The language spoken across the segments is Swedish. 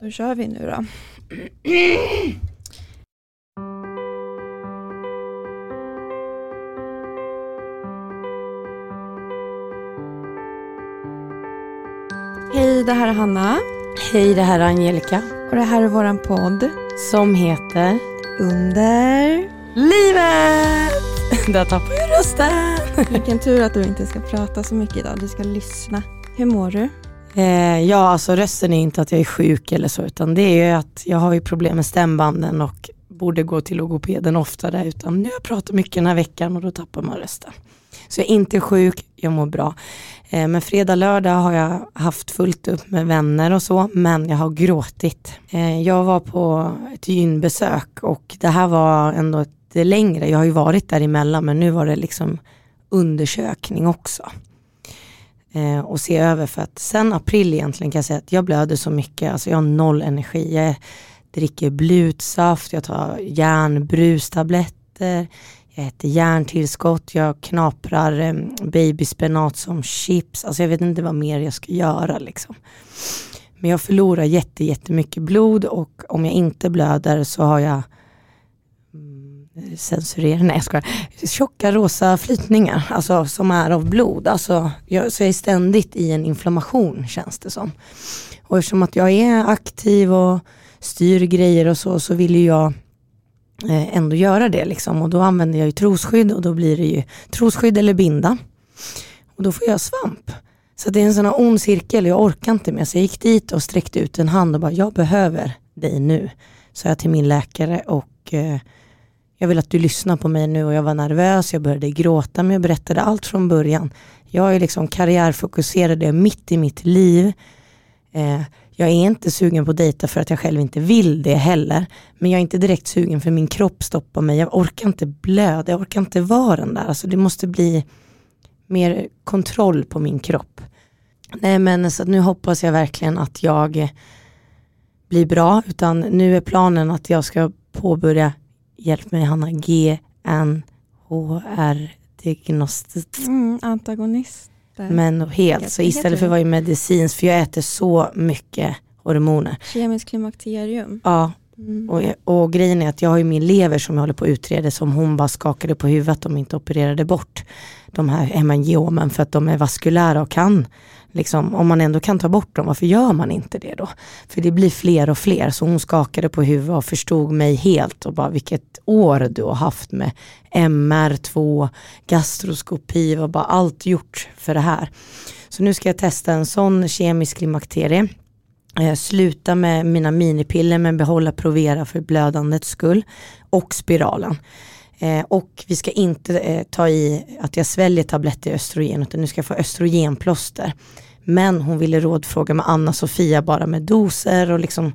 Då kör vi nu då. Hej, det här är Hanna Hej, det här är Angelica och det här är våran podd som heter Under Livet! Där tappade jag rösten. Vilken tur att du inte ska prata så mycket idag, du ska lyssna. Hur mår du? Eh, ja, alltså rösten är inte att jag är sjuk eller så, utan det är ju att jag har ju problem med stämbanden och borde gå till logopeden oftare, utan nu har jag pratat mycket den här veckan och då tappar man rösten. Så jag är inte sjuk, jag mår bra. Eh, men fredag, lördag har jag haft fullt upp med vänner och så, men jag har gråtit. Eh, jag var på ett gynbesök och det här var ändå ett längre, jag har ju varit däremellan, men nu var det liksom undersökning också. Eh, och se över för att sen april egentligen kan jag säga att jag blöder så mycket, alltså jag har noll energi. Jag dricker blutsaft, jag tar järnbrustabletter, jag äter järntillskott, jag knaprar eh, babyspenat som chips. Alltså jag vet inte vad mer jag ska göra liksom. Men jag förlorar jätte, jättemycket blod och om jag inte blöder så har jag censurera, nej jag skojar, tjocka rosa flytningar, alltså som är av blod. Alltså, jag, så jag är ständigt i en inflammation känns det som. Och eftersom att jag är aktiv och styr grejer och så, så vill ju jag eh, ändå göra det liksom. Och då använder jag ju trosskydd och då blir det ju trosskydd eller binda. Och då får jag svamp. Så det är en sån här ond cirkel, jag orkar inte mer. Så jag gick dit och sträckte ut en hand och bara, jag behöver dig nu. Så jag till min läkare och eh, jag vill att du lyssnar på mig nu och jag var nervös, jag började gråta men jag berättade allt från början. Jag är liksom karriärfokuserad, jag är mitt i mitt liv. Eh, jag är inte sugen på att dejta för att jag själv inte vill det heller. Men jag är inte direkt sugen för min kropp stoppar mig. Jag orkar inte blöda, jag orkar inte vara den där. Alltså det måste bli mer kontroll på min kropp. Nej men så nu hoppas jag verkligen att jag blir bra. Utan nu är planen att jag ska påbörja, hjälp mig Hanna, GNHR diagnostik. Mm, antagonist. Men helt, så istället för att vara i medicins, för jag äter så mycket hormoner. Kemisk klimakterium. Ja, Mm. och, och grejen är att jag har ju min lever som jag håller på att utreda som hon bara skakade på huvudet om inte opererade bort de här hemangiomen för att de är vaskulära och kan, liksom, om man ändå kan ta bort dem, varför gör man inte det då? För det blir fler och fler, så hon skakade på huvudet och förstod mig helt och bara vilket år du har haft med MR2, gastroskopi och bara allt gjort för det här. Så nu ska jag testa en sån kemisk klimakterie Eh, sluta med mina minipiller men behålla Provera för blödandets skull och spiralen. Eh, och vi ska inte eh, ta i att jag sväljer tabletter i östrogen utan nu ska jag få östrogenplåster. Men hon ville rådfråga med Anna-Sofia bara med doser och liksom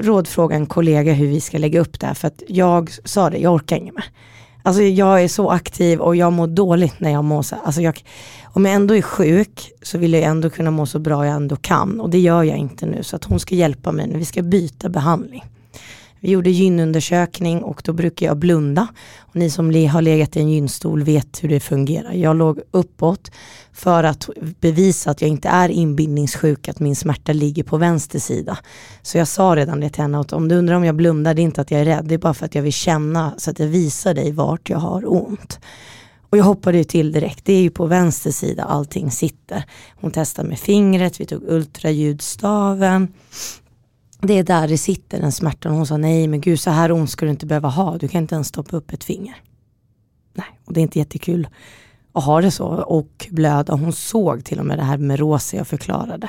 rådfråga en kollega hur vi ska lägga upp det här för att jag sa det, jag orkar inget mer. Alltså jag är så aktiv och jag mår dåligt när jag mår så alltså jag, om jag ändå är sjuk så vill jag ändå kunna må så bra jag ändå kan och det gör jag inte nu så att hon ska hjälpa mig nu, vi ska byta behandling. Vi gjorde gynundersökning och då brukar jag blunda. Och ni som har legat i en gynstol vet hur det fungerar. Jag låg uppåt för att bevisa att jag inte är inbindningssjuk, att min smärta ligger på vänster sida. Så jag sa redan det till henne, att om du undrar om jag blundar, det är inte att jag är rädd, det är bara för att jag vill känna så att jag visar dig vart jag har ont. Och jag hoppade ju till direkt, det är ju på vänster sida allting sitter. Hon testade med fingret, vi tog ultraljudstaven det är där det sitter den smärtan. Hon sa nej men gud så här ont ska du inte behöva ha. Du kan inte ens stoppa upp ett finger. Nej, och det är inte jättekul att ha det så och blöda. Hon såg till och med det här med rosa jag förklarade.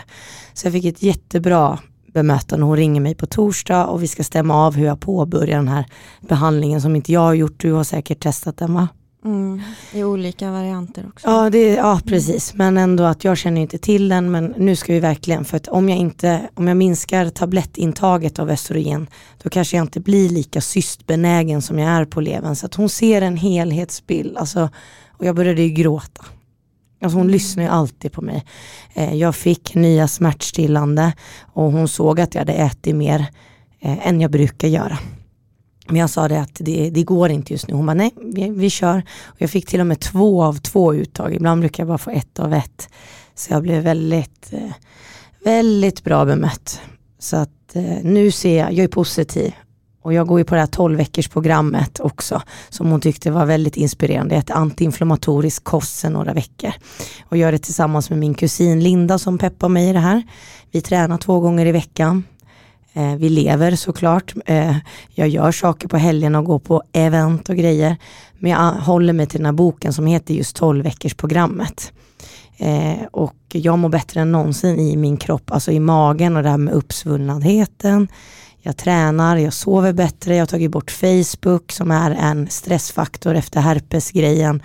Så jag fick ett jättebra bemötande. Hon ringer mig på torsdag och vi ska stämma av hur jag påbörjar den här behandlingen som inte jag har gjort. Du har säkert testat den va? Mm, I olika varianter också. Ja, det, ja, precis. Men ändå att jag känner inte till den. Men nu ska vi verkligen, för att om jag, inte, om jag minskar tablettintaget av östrogen, då kanske jag inte blir lika cystbenägen som jag är på levern. Så att hon ser en helhetsbild. Alltså, och jag började ju gråta. Alltså hon lyssnar ju alltid på mig. Eh, jag fick nya smärtstillande och hon såg att jag hade ätit mer eh, än jag brukar göra. Men jag sa det att det, det går inte just nu. Hon bara nej, vi, vi kör. Och jag fick till och med två av två uttag. Ibland brukar jag bara få ett av ett. Så jag blev väldigt, eh, väldigt bra bemött. Så att eh, nu ser jag, jag är positiv. Och jag går ju på det här 12 veckors programmet också, som hon tyckte var väldigt inspirerande. Ett antiinflammatorisk kost sen några veckor. Och gör det tillsammans med min kusin Linda som peppar mig i det här. Vi tränar två gånger i veckan. Eh, vi lever såklart. Eh, jag gör saker på helgen och går på event och grejer. Men jag håller mig till den här boken som heter just 12 veckors programmet. Eh, och jag mår bättre än någonsin i min kropp, alltså i magen och det här med uppsvullnadheten. Jag tränar, jag sover bättre, jag har tagit bort Facebook som är en stressfaktor efter herpesgrejen.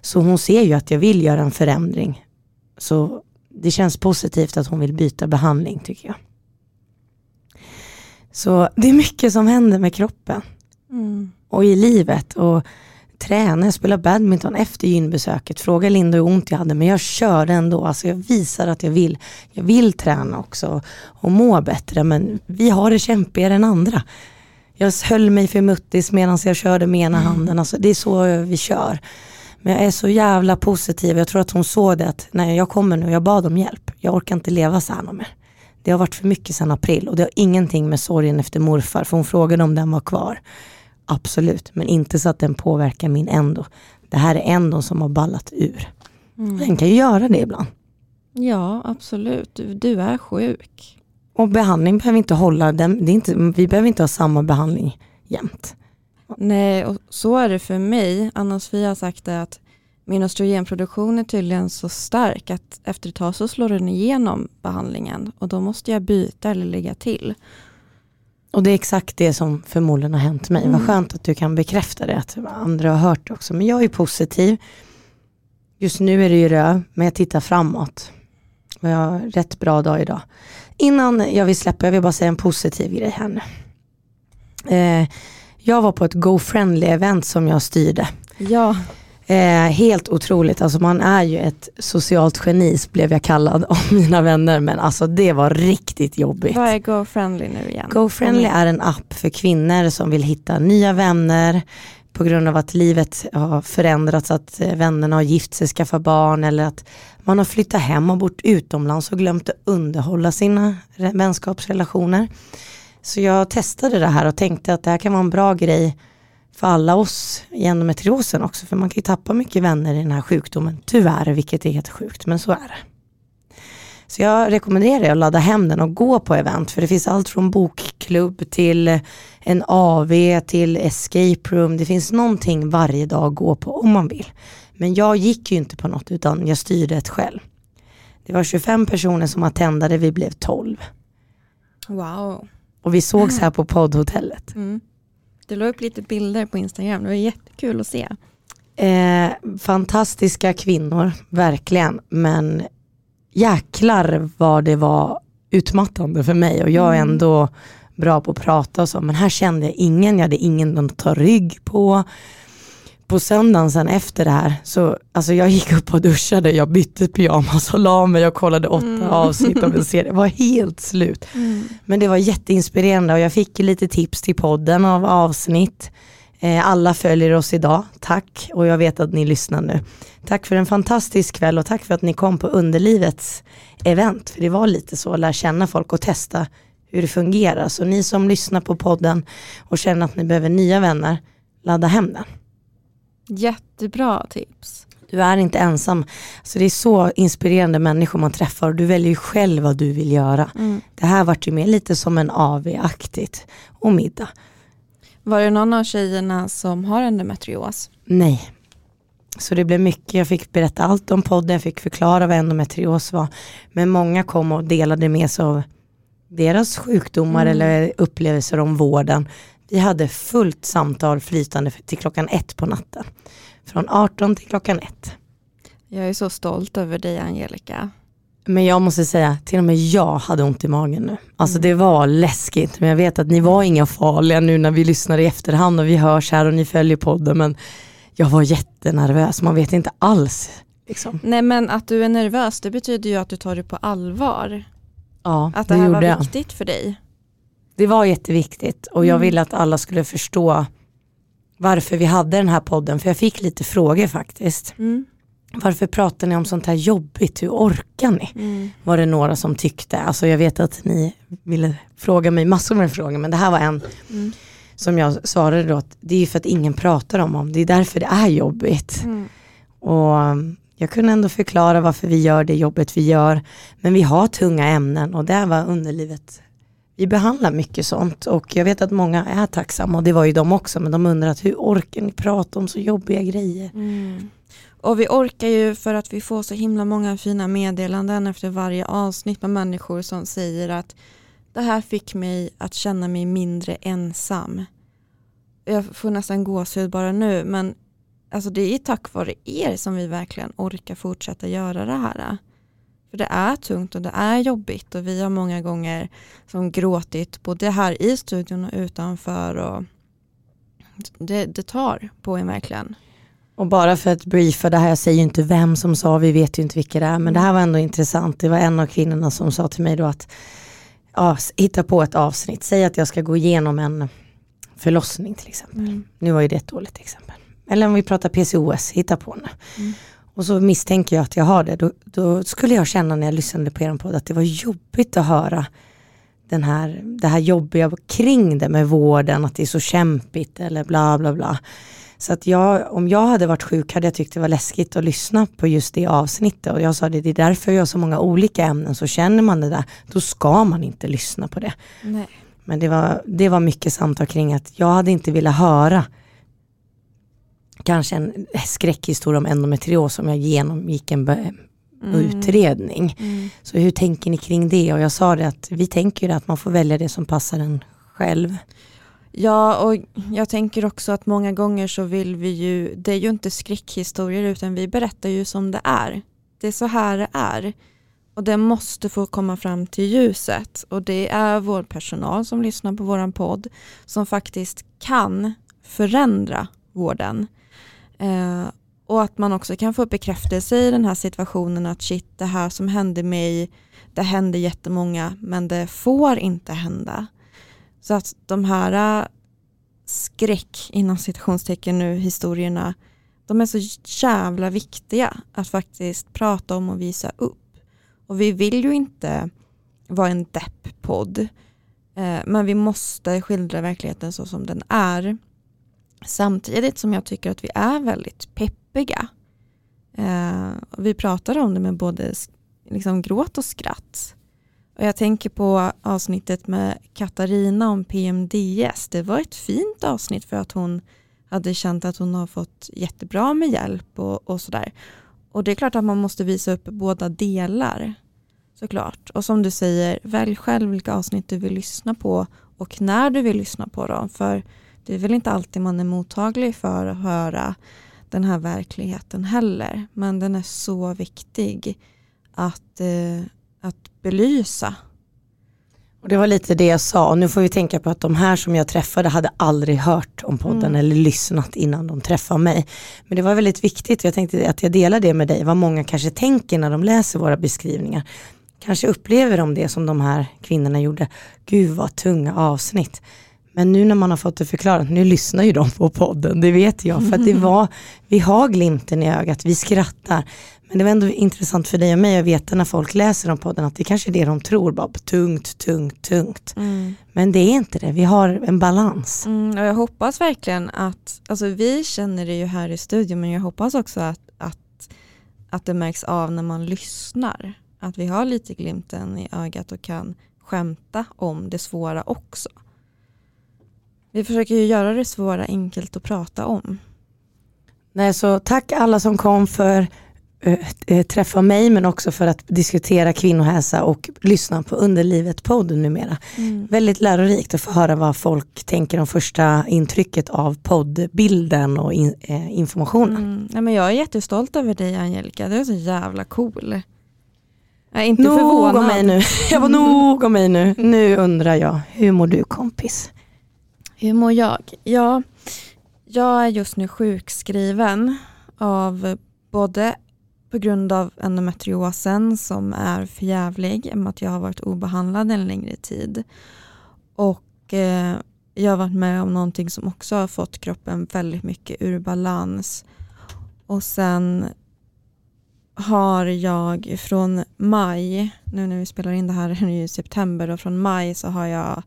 Så hon ser ju att jag vill göra en förändring. Så det känns positivt att hon vill byta behandling tycker jag. Så det är mycket som händer med kroppen. Mm. Och i livet. Och träna, jag spelar badminton efter gynbesöket. Fråga Linda hur ont jag hade men jag körde ändå. Alltså jag visar att jag vill. Jag vill träna också och må bättre men vi har det kämpigare än andra. Jag höll mig för muttis medan jag körde med ena mm. handen. Alltså det är så vi kör. Men jag är så jävla positiv. Jag tror att hon såg det att när jag kommer nu, jag bad om hjälp. Jag orkar inte leva så här mer. Det har varit för mycket sedan april och det har ingenting med sorgen efter morfar, för hon frågade om den var kvar. Absolut, men inte så att den påverkar min endo. Det här är ändon som har ballat ur. Mm. Den kan ju göra det ibland. Ja, absolut. Du, du är sjuk. Och behandling behöver inte hålla, den, det är inte, vi behöver inte ha samma behandling jämt. Nej, och så är det för mig. Anna-Sofia har sagt det att min östrogenproduktion är tydligen så stark att efter ett tag så slår den igenom behandlingen och då måste jag byta eller lägga till. Och det är exakt det som förmodligen har hänt mig. Mm. Vad skönt att du kan bekräfta det, att andra har hört det också. Men jag är positiv. Just nu är det ju röd, men jag tittar framåt. Och jag har rätt bra dag idag. Innan jag vill släppa, jag vill bara säga en positiv grej här nu. Eh, jag var på ett GoFriendly-event som jag styrde. Ja. Eh, helt otroligt, alltså man är ju ett socialt geni blev jag kallad av mina vänner men alltså det var riktigt jobbigt. Vad är GoFriendly nu igen? GoFriendly är en app för kvinnor som vill hitta nya vänner på grund av att livet har förändrats, att eh, vännerna har gift sig, skaffat barn eller att man har flyttat hem och bort utomlands och glömt att underhålla sina vänskapsrelationer. Så jag testade det här och tänkte att det här kan vara en bra grej för alla oss i endometriosen också, för man kan ju tappa mycket vänner i den här sjukdomen, tyvärr, vilket är helt sjukt, men så är det. Så jag rekommenderar att ladda hem den och gå på event, för det finns allt från bokklubb till en AV till escape room. Det finns någonting varje dag att gå på om man vill. Men jag gick ju inte på något utan jag styrde ett själv. Det var 25 personer som attendade, vi blev 12. Wow. Och vi sågs här på poddhotellet. Mm. Du la upp lite bilder på Instagram, det var jättekul att se. Eh, fantastiska kvinnor, verkligen. Men jäklar vad det var utmattande för mig och jag är mm. ändå bra på att prata och så. Men här kände jag ingen, jag hade ingen att ta rygg på på söndagen sen efter det här, så alltså jag gick upp och duschade, jag bytte pyjamas och la mig och kollade åtta mm. avsnitt av en serie. Jag var helt slut. Mm. Men det var jätteinspirerande och jag fick lite tips till podden av avsnitt. Eh, alla följer oss idag, tack. Och jag vet att ni lyssnar nu. Tack för en fantastisk kväll och tack för att ni kom på Underlivets event. För det var lite så, att lära känna folk och testa hur det fungerar. Så ni som lyssnar på podden och känner att ni behöver nya vänner, ladda hem den. Jättebra tips. Du är inte ensam. Så det är så inspirerande människor man träffar och du väljer ju själv vad du vill göra. Mm. Det här vart ju mer lite som en AV-aktigt och middag. Var det någon av tjejerna som har endometrios? Nej. Så det blev mycket, jag fick berätta allt om podden, jag fick förklara vad endometrios var. Men många kom och delade med sig av deras sjukdomar mm. eller upplevelser om vården. Vi hade fullt samtal flytande till klockan ett på natten. Från 18 till klockan ett. Jag är så stolt över dig Angelica. Men jag måste säga, till och med jag hade ont i magen nu. Alltså mm. det var läskigt, men jag vet att ni var inga farliga nu när vi lyssnar i efterhand och vi hörs här och ni följer podden. Men jag var jättenervös, man vet inte alls. Liksom. Nej men att du är nervös, det betyder ju att du tar det på allvar. Ja, att det, det här var viktigt för dig. Det var jätteviktigt och jag mm. ville att alla skulle förstå varför vi hade den här podden, för jag fick lite frågor faktiskt. Mm. varför pratar ni om sånt här jobbigt, hur orkar ni? Mm. Var det några som tyckte, alltså jag vet att ni ville fråga mig massor med frågor men det här var en Mm. som jag svarade då att det är för att ingen pratar om dem, det är därför det är jobbigt. Mm. Och um, jag kunde ändå förklara varför vi gör det jobbet vi gör. Men vi har tunga ämnen och det var underlivet. Vi behandlar mycket sånt och jag vet att många är tacksamma och det var ju de också men de undrar att hur orkar ni prata om så jobbiga grejer? Mm. Och vi orkar ju för att vi får så himla många fina meddelanden efter varje avsnitt med människor som säger att det här fick mig att känna mig mindre ensam. Jag får nästan gåshud bara nu men alltså det är tack vare er som vi verkligen orkar fortsätta göra det här. För det är tungt och det är jobbigt och vi har många gånger som gråtit både här i studion och utanför och det, det tar på en verkligen. Och bara för att briefa det här, jag säger ju inte vem som sa, vi vet ju inte vilka det är, men det här var ändå intressant. Det var en av kvinnorna som sa till mig då att ja, hitta på ett avsnitt, säg att jag ska gå igenom en förlossning till exempel. Mm. Nu var ju det ett dåligt exempel. Eller om vi pratar PCOS, hitta på nu. Mm. Och så misstänker jag att jag har det. Då, då skulle jag känna när jag lyssnade på er podd att det var jobbigt att höra den här, det här jobbiga kring det med vården, att det är så kämpigt eller bla bla bla. Så att jag, om jag hade varit sjuk hade jag tyckt det var läskigt att lyssna på just det avsnittet. Och jag sa det, det är därför jag har så många olika ämnen. Så känner man det där, då ska man inte lyssna på det. Nej. Men det var, det var mycket samtal kring att jag hade inte velat höra kanske en skräckhistoria om endometrios om jag genomgick en be- utredning. Mm. Så hur tänker ni kring det? Och jag sa det att vi tänker att man får välja det som passar en själv. Ja, och jag tänker också att många gånger så vill vi ju, det är ju inte skräckhistorier utan vi berättar ju som det är. Det är så här det är. Och det måste få komma fram till ljuset. Och det är vår personal som lyssnar på våran podd som faktiskt kan förändra vården. Eh, och att man också kan få bekräftelse i den här situationen att shit, det här som hände mig, det hände jättemånga, men det får inte hända. Så att de här eh, skräck inom citationstecken nu historierna, de är så jävla viktiga att faktiskt prata om och visa upp. Och vi vill ju inte vara en depp-podd, eh, men vi måste skildra verkligheten så som den är. Samtidigt som jag tycker att vi är väldigt peppiga. Eh, vi pratar om det med både liksom gråt och skratt. Och jag tänker på avsnittet med Katarina om PMDS. Det var ett fint avsnitt för att hon hade känt att hon har fått jättebra med hjälp och, och sådär. Och det är klart att man måste visa upp båda delar. Såklart. Och som du säger, välj själv vilka avsnitt du vill lyssna på och när du vill lyssna på dem. För det är väl inte alltid man är mottaglig för att höra den här verkligheten heller. Men den är så viktig att, eh, att belysa. Och det var lite det jag sa och nu får vi tänka på att de här som jag träffade hade aldrig hört om podden Mm. eller lyssnat innan de träffade mig. Men det var väldigt viktigt, jag tänkte att jag delar det med dig, vad många kanske tänker när de läser våra beskrivningar. Kanske upplever de det som de här kvinnorna gjorde, gud vad tunga avsnitt. Men nu när man har fått det förklarat, nu lyssnar ju de på podden, det vet jag. För att det var, vi har glimten i ögat, vi skrattar. Men det var ändå intressant för dig och mig att veta när folk läser om podden att det kanske är det de tror, bara tungt, tungt, tungt. Men det är inte det, vi har en balans. Mm, och jag hoppas verkligen att, alltså vi känner det ju här i studion men jag hoppas också att, att, att det märks av när man lyssnar. Att vi har lite glimten i ögat och kan skämta om det svåra också. Vi försöker ju göra det svåra enkelt att prata om. Nej, så tack alla som kom för äh, träffa mig men också för att diskutera kvinnohälsa och lyssna på Underlivet podd numera. Väldigt lärorikt att få höra vad folk tänker om första intrycket av poddbilden och in, eh, informationen. Mm. Nej, men jag är jättestolt över dig Angelica, du är så jävla cool. Jag är inte Nog förvånad. om mig nu. Jag var nog om mig nu. Nu undrar jag, hur mår du kompis? Hur mår jag? Ja, jag är just nu sjukskriven av både på grund av endometriosen som är förjävlig, i och med att jag har varit obehandlad en längre tid. Och eh, jag har varit med om någonting som också har fått kroppen väldigt mycket ur balans. Och sen har jag från maj, nu när vi spelar in det här är det ju september och från maj så har jag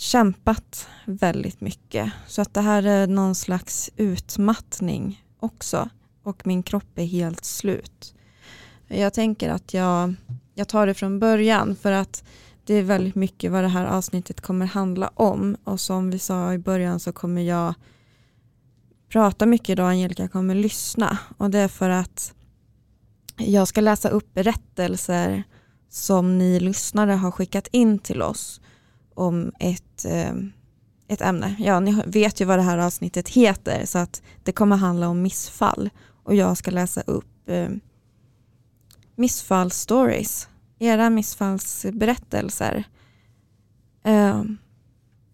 kämpat väldigt mycket. Så att det här är någon slags utmattning också. Och min kropp är helt slut. Jag tänker att jag, jag tar det från början. För att det är väldigt mycket vad det här avsnittet kommer handla om. Och som vi sa i början så kommer jag prata mycket idag, Angelica kommer lyssna. Och det är för att jag ska läsa upp berättelser som ni lyssnare har skickat in till oss om ett, eh, ett ämne. Ja, ni vet ju vad det här avsnittet heter så att det kommer handla om missfall och jag ska läsa upp eh, missfallsstories, era missfallsberättelser. Eh,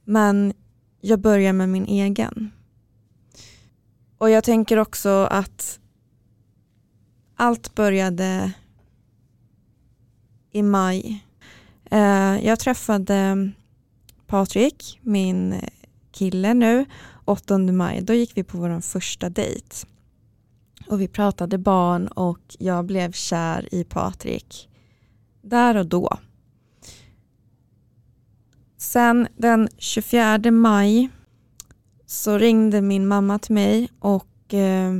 men jag börjar med min egen. Och jag tänker också att allt började i maj. Eh, jag träffade Patrik, min eh, kille nu, 8 maj. Då gick vi på vår första dejt. Och vi pratade barn och jag blev kär i Patrik. Där och då. Sen den 24 maj så ringde min mamma till mig och eh,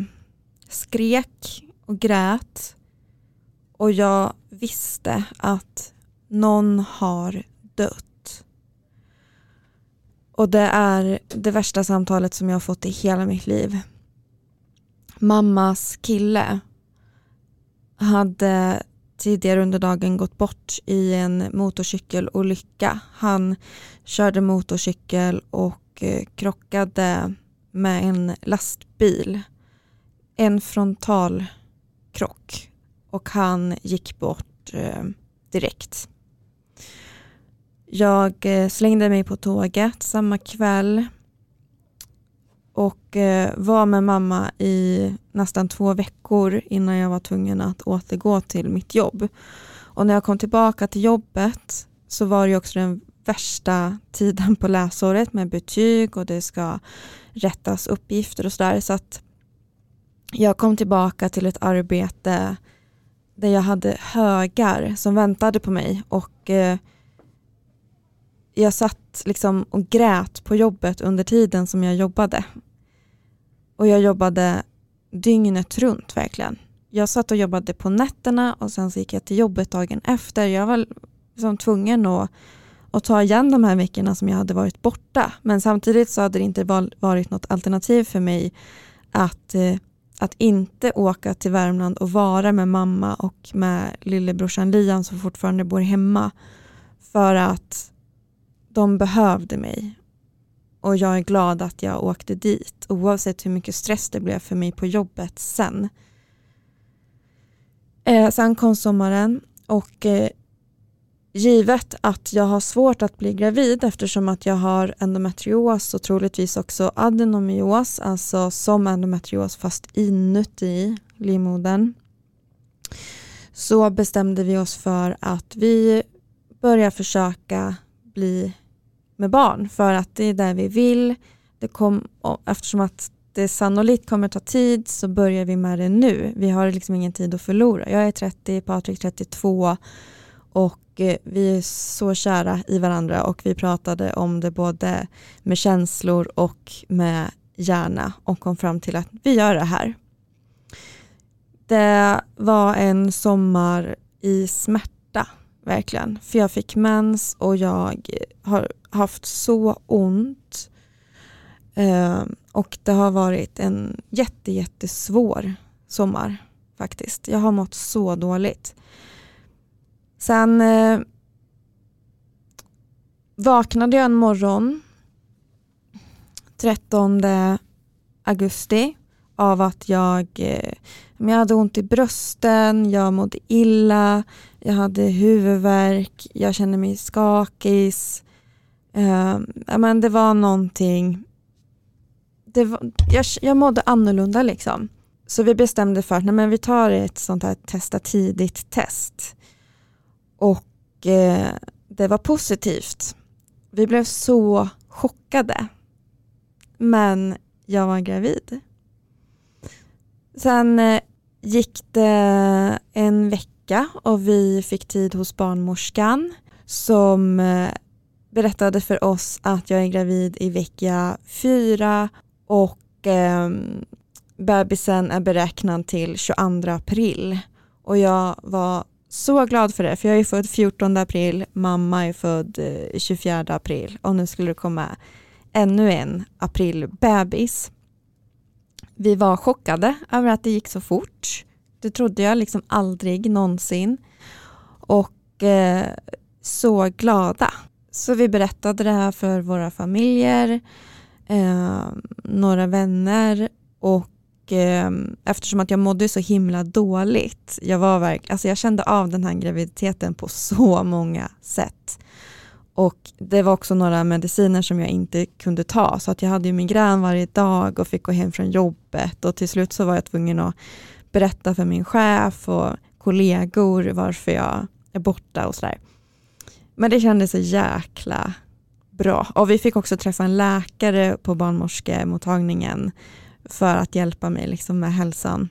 skrek och grät. Och jag visste att någon har dött. Och det är det värsta samtalet som jag har fått i hela mitt liv. Mammas kille hade tidigare under dagen gått bort i en motorcykelolycka. Han körde motorcykel och eh, krockade med en lastbil. En frontalkrock och han gick bort eh, direkt. Jag eh, slängde mig på tåget samma kväll och eh, var med mamma i nästan två veckor innan jag var tvungen att återgå till mitt jobb. Och när jag kom tillbaka till jobbet så var det också den värsta tiden på läsåret med betyg och det ska rättas uppgifter och sådär. Så att jag kom tillbaka till ett arbete där jag hade högar som väntade på mig och eh, jag satt liksom och grät på jobbet under tiden som jag jobbade. Och jag jobbade dygnet runt verkligen. Jag satt och jobbade på nätterna och sen så gick jag till jobbet dagen efter. Jag var liksom tvungen att, att ta igen de här veckorna som jag hade varit borta. Men samtidigt så hade det inte varit något alternativ för mig att, eh, att inte åka till Värmland och vara med mamma och med lillebrorsan Liam som fortfarande bor hemma. För att de behövde mig och jag är glad att jag åkte dit oavsett hur mycket stress det blev för mig på jobbet sen. Eh, sen kom sommaren och eh, givet att jag har svårt att bli gravid eftersom att jag har endometrios och troligtvis också adenomyos, alltså som endometrios fast inuti livmodern, så bestämde vi oss för att vi börjar försöka bli med barn för att det är där vi vill. Det kom, eftersom att det sannolikt kommer ta tid så börjar vi med det nu. Vi har liksom ingen tid att förlora. Jag är 30, Patrik 32 och eh, vi är så kära i varandra och vi pratade om det både med känslor och med hjärna och kom fram till att vi gör det här. Det var en sommar i smärta verkligen. För jag fick mens och jag har haft så ont. Eh, och det har varit en jätte, jättesvår sommar faktiskt. Jag har mått så dåligt. Sen eh, vaknade jag en morgon 13 augusti av att jag, eh, jag hade ont i brösten, jag mådde illa, jag hade huvudvärk, jag kände mig skakig. Eh, men det var någonting, det var, jag, jag mådde annorlunda liksom. Så vi bestämde för att nej, men vi tar ett sånt här testa tidigt test. Och eh, det var positivt. Vi blev så chockade. Men jag var gravid. Sen eh, gick det en vecka och vi fick tid hos barnmorskan som eh, berättade för oss att jag är gravid i vecka fyra och eh, bebisen är beräknad till 22 april. Och jag var så glad för det, för jag är född 14 april, mamma är född eh, 24 april och nu skulle det komma ännu en aprilbebis. Vi var chockade över att det gick så fort. Det trodde jag liksom aldrig någonsin. Och eh, så glada. Så vi berättade det här för våra familjer, eh, några vänner och eh, eftersom att jag mådde så himla dåligt, jag, var verk, alltså jag kände av den här graviditeten på så många sätt. Och det var också några mediciner som jag inte kunde ta så att jag hade ju migrän varje dag och fick gå hem från jobbet och till slut så var jag tvungen att berätta för min chef och kollegor varför jag är borta och sådär. Men det kändes så jäkla bra. Och vi fick också träffa en läkare på barnmorskemottagningen för att hjälpa mig liksom med hälsan.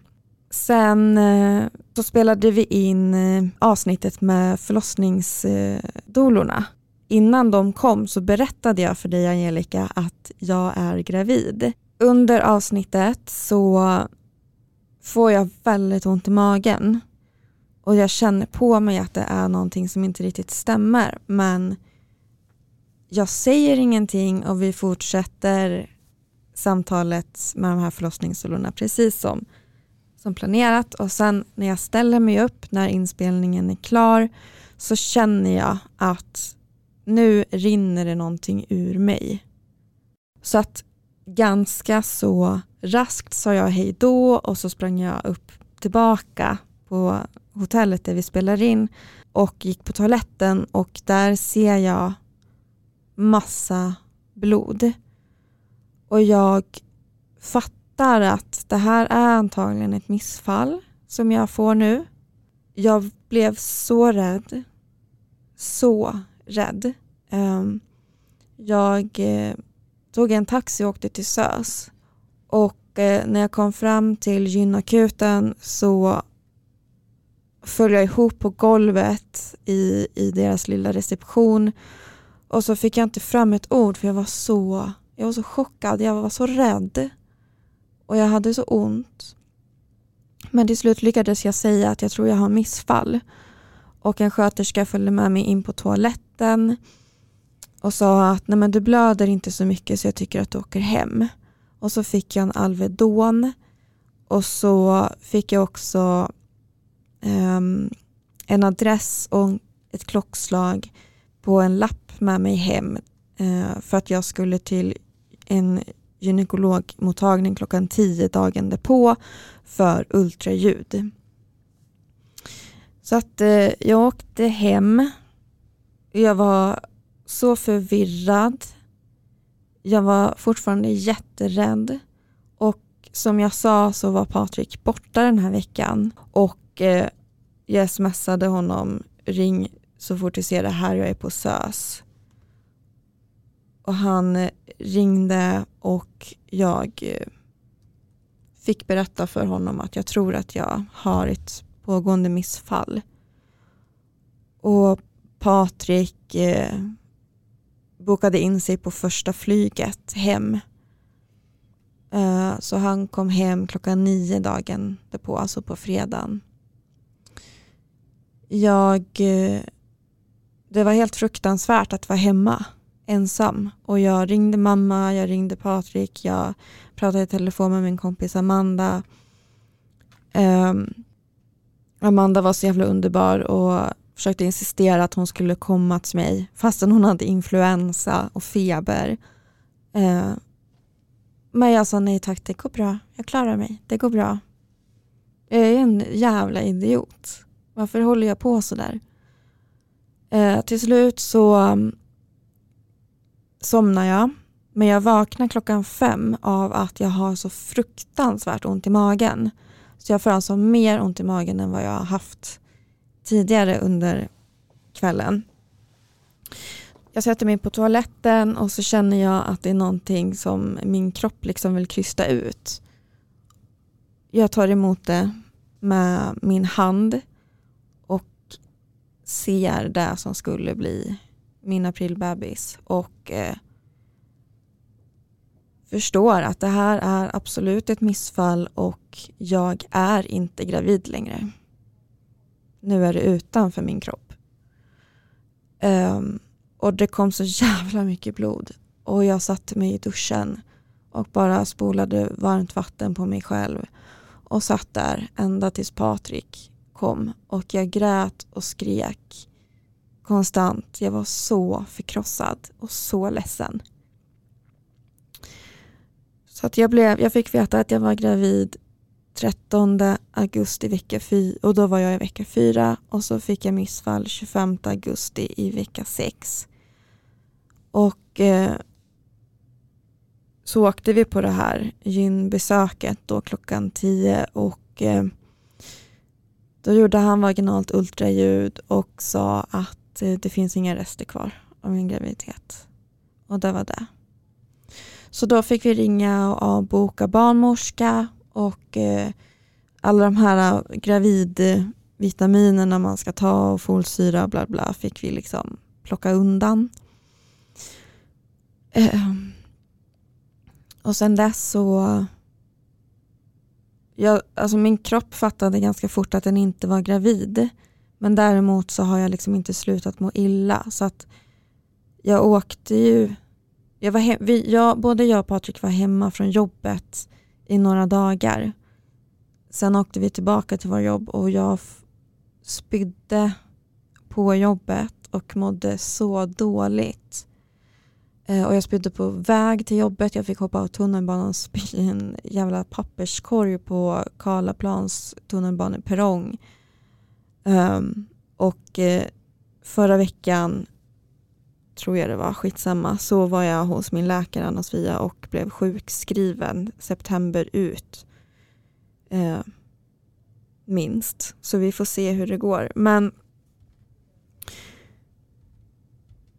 Sen eh, så spelade vi in eh, avsnittet med förlossningsdolorna. Innan de kom så berättade jag för dig Angelica att jag är gravid. Under avsnittet så får jag väldigt ont i magen och jag känner på mig att det är någonting som inte riktigt stämmer men jag säger ingenting och vi fortsätter samtalet med de här förlossningssolorna precis som, som planerat och sen när jag ställer mig upp när inspelningen är klar så känner jag att nu rinner det någonting ur mig. Så att ganska så raskt sa jag hej då och så sprang jag upp tillbaka på hotellet där vi spelar in och gick på toaletten och där ser jag massa blod. Och jag fattar att det här är antagligen ett missfall som jag får nu. Jag blev så rädd. Så rädd. Ehm, jag eh, tog en taxi och åkte till SÖS. Och eh, när jag kom fram till gynakuten så föll jag ihop på golvet i, i deras lilla reception. Och så fick jag inte fram ett ord för jag var så, jag var så chockad, jag var så rädd. Och jag hade så ont. Men till slut lyckades jag säga att jag tror jag har missfall. Och en sköterska följde med mig in på toaletten och sa att Nej, men du blöder inte så mycket så jag tycker att du åker hem. Och så fick jag en Alvedon. Och så fick jag också um, en adress och ett klockslag på en lapp med mig hem uh, för att jag skulle till en gynekologmottagning klockan 10 dagen därpå för ultraljud. Så att uh, jag åkte hem. Jag var så förvirrad. Jag var fortfarande jätterädd och som jag sa så var Patrik borta den här veckan och eh, jag smsade honom ring så fort du ser det här, jag är på SÖS. Och han eh, ringde och jag eh, fick berätta för honom att jag tror att jag har ett pågående missfall. Och Patrik eh, bokade in sig på första flyget hem. Eh, så han kom hem klockan nio dagen därpå, alltså på fredagen jag, eh, det var helt fruktansvärt att vara hemma ensam och jag ringde mamma, jag ringde Patrik, jag pratade i telefon med min kompis Amanda. Um, Amanda var så jävla underbar och försökte insistera att hon skulle komma till mig fastän hon hade influensa och feber. Uh, men jag sa nej tack, det går bra. Jag klarar mig, det går bra. Jag är en jävla idiot. Varför håller jag på sådär? Eh, till slut så um, somnar jag. Men jag vaknar klockan fem av att jag har så fruktansvärt ont i magen. Så jag får alltså mer ont i magen än vad jag har haft tidigare under kvällen. Jag sätter mig på toaletten och så känner jag att det är någonting som min kropp liksom vill krysta ut. Jag tar emot det med min hand ser det som skulle bli min aprilbebis och eh, förstår att det här är absolut ett missfall och jag är inte gravid längre. Nu är det utanför min kropp. Um, och det kom så jävla mycket blod och jag satte mig i duschen och bara spolade varmt vatten på mig själv och satt där ända tills Patrik kom och jag grät och skrek konstant. Jag var så förkrossad och så ledsen. Så att jag, blev, jag fick veta att jag var gravid 13 augusti vecka 4 och då var jag i vecka 4 och så fick jag missfall 25 augusti i vecka 6. Och eh, så åkte vi på det här gynbesöket då klockan 10 och eh, då gjorde han vaginalt ultraljud och sa att eh, det finns inga rester kvar av min graviditet. Och det var det. Så då fick vi ringa och avboka barnmorska och eh, alla de här eh, gravidvitaminerna man ska ta och folsyra och bla bla fick vi liksom plocka undan. Eh, och sen dess så jag, alltså min kropp fattade ganska fort att den inte var gravid. Men däremot så har jag liksom inte slutat må illa. Så att jag åkte ju jag var hem, vi, jag, både jag och Patrik var hemma från jobbet i några dagar. Sen åkte vi tillbaka till vår jobb och jag spydde på jobbet och mådde så dåligt. Eh, och jag spydde på väg till jobbet. Jag fick hoppa av tunnelbanan och spy i en jävla papperskorg på Karlaplans tunnelbaneperrong. Um, och eh, förra veckan tror jag det var, skitsamma, så var jag hos min läkare Anna-Sofia och blev sjukskriven september ut. Eh, minst. Så vi får se hur det går. Men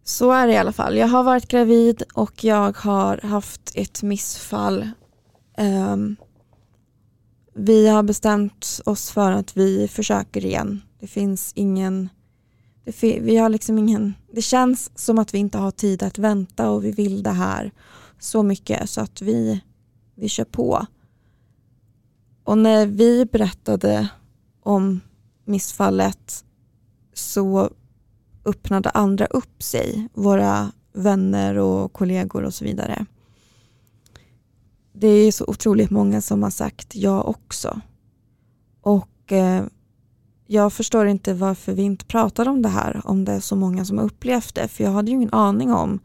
så är det i alla fall. Jag har varit gravid och jag har haft ett missfall. Um, vi har bestämt oss för att vi försöker igen. Det finns ingen det, vi har liksom ingen, det känns som att vi inte har tid att vänta och vi vill det här så mycket så att vi, vi kör på. Och när vi berättade om missfallet så öppnade andra upp sig, våra vänner och kollegor och så vidare. Det är så otroligt många som har sagt ja också. Och eh, jag förstår inte varför vi inte pratar om det här om det är så många som har upplevt det. För jag hade ju ingen aning om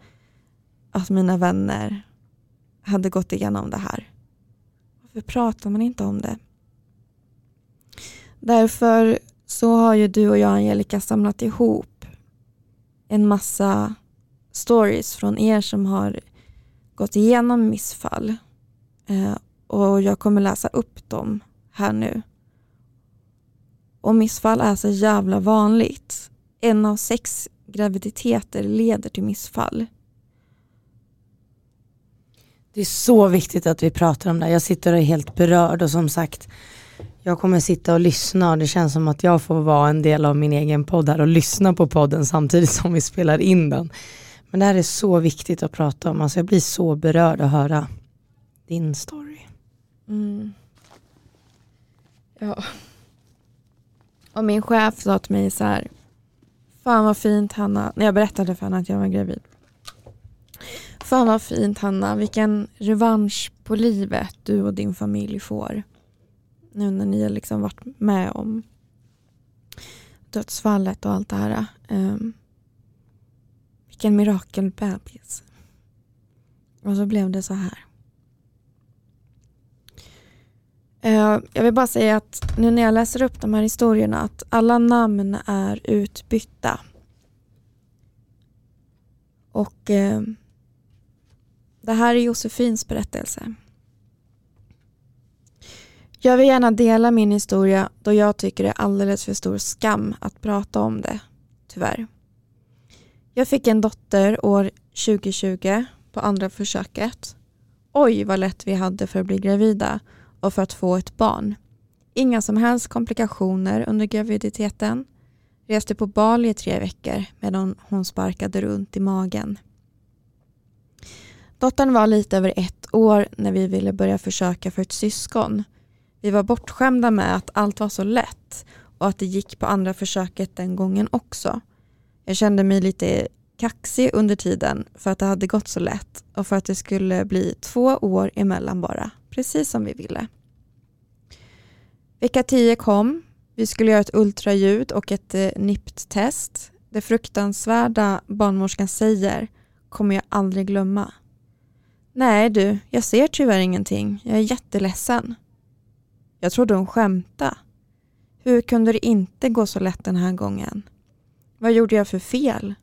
att mina vänner hade gått igenom det här. Varför pratar man inte om det? Därför så har ju du och jag Angelica samlat ihop en massa stories från er som har gått igenom missfall. Eh, och jag kommer läsa upp dem här nu. Och missfall är så jävla vanligt. En av sex graviditeter leder till missfall. Det är så viktigt att vi pratar om det. Jag sitter och är helt berörd och som sagt, jag kommer sitta och lyssna och det känns som att jag får vara en del av min egen podd här och lyssna på podden samtidigt som vi spelar in den. Men det här är så viktigt att prata om. Alltså jag blir så berörd att höra din story. Mm. Ja. Och min chef sa till mig så här, fan vad fint Hanna, när jag berättade för henne att jag var gravid. Fan vad fint Hanna, vilken revansch på livet du och din familj får. Nu när ni har liksom varit med om dödsfallet och allt det här. Um, vilken mirakelbebis. Och så blev det så här. Ehm, jag vill bara säga att nu när jag läser upp de här historierna att alla namn är utbytta. Och eh, det här är Josefins berättelse. Jag vill gärna dela min historia då jag tycker det är alldeles för stor skam att prata om det, tyvärr. Jag fick en dotter år 2020 på andra försöket. Oj vad lätt vi hade för att bli gravida och för att få ett barn. Inga som helst komplikationer under graviditeten. Reste på Bali i tre veckor medan hon sparkade runt i magen. Dottern var lite över ett år när vi ville börja försöka för ett syskon. Vi var bortskämda med att allt var så lätt och att det gick på andra försöket den gången också. Jag kände mig lite kaxig under tiden för att det hade gått så lätt och för att det skulle bli två år emellan bara, precis som vi ville. Vecka 10 kom, vi skulle göra ett ultraljud och ett eh, NIPT-test. Det fruktansvärda barnmorskan säger kommer jag aldrig glömma. Nej du, jag ser tyvärr ingenting. Jag är jätteledsen. Jag trodde hon skämtade. Hur kunde det inte gå så lätt den här gången? Vad gjorde jag för fel?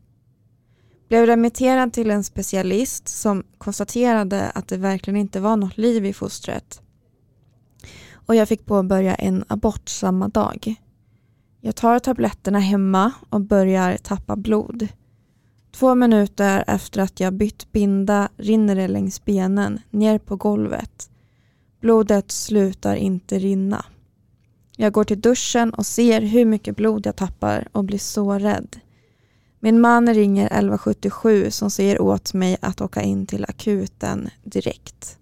Blev remitterad till en specialist som konstaterade att det verkligen inte var något liv i fostret. Och jag fick påbörja en abort samma dag. Jag tar tabletterna hemma och börjar tappa blod. Två minuter efter att jag bytt binda rinner det längs benen ner på golvet. Blodet slutar inte rinna. Jag går till duschen och ser hur mycket blod jag tappar och blir så rädd. Min man ringer 1177 som säger åt mig att åka in till akuten direkt.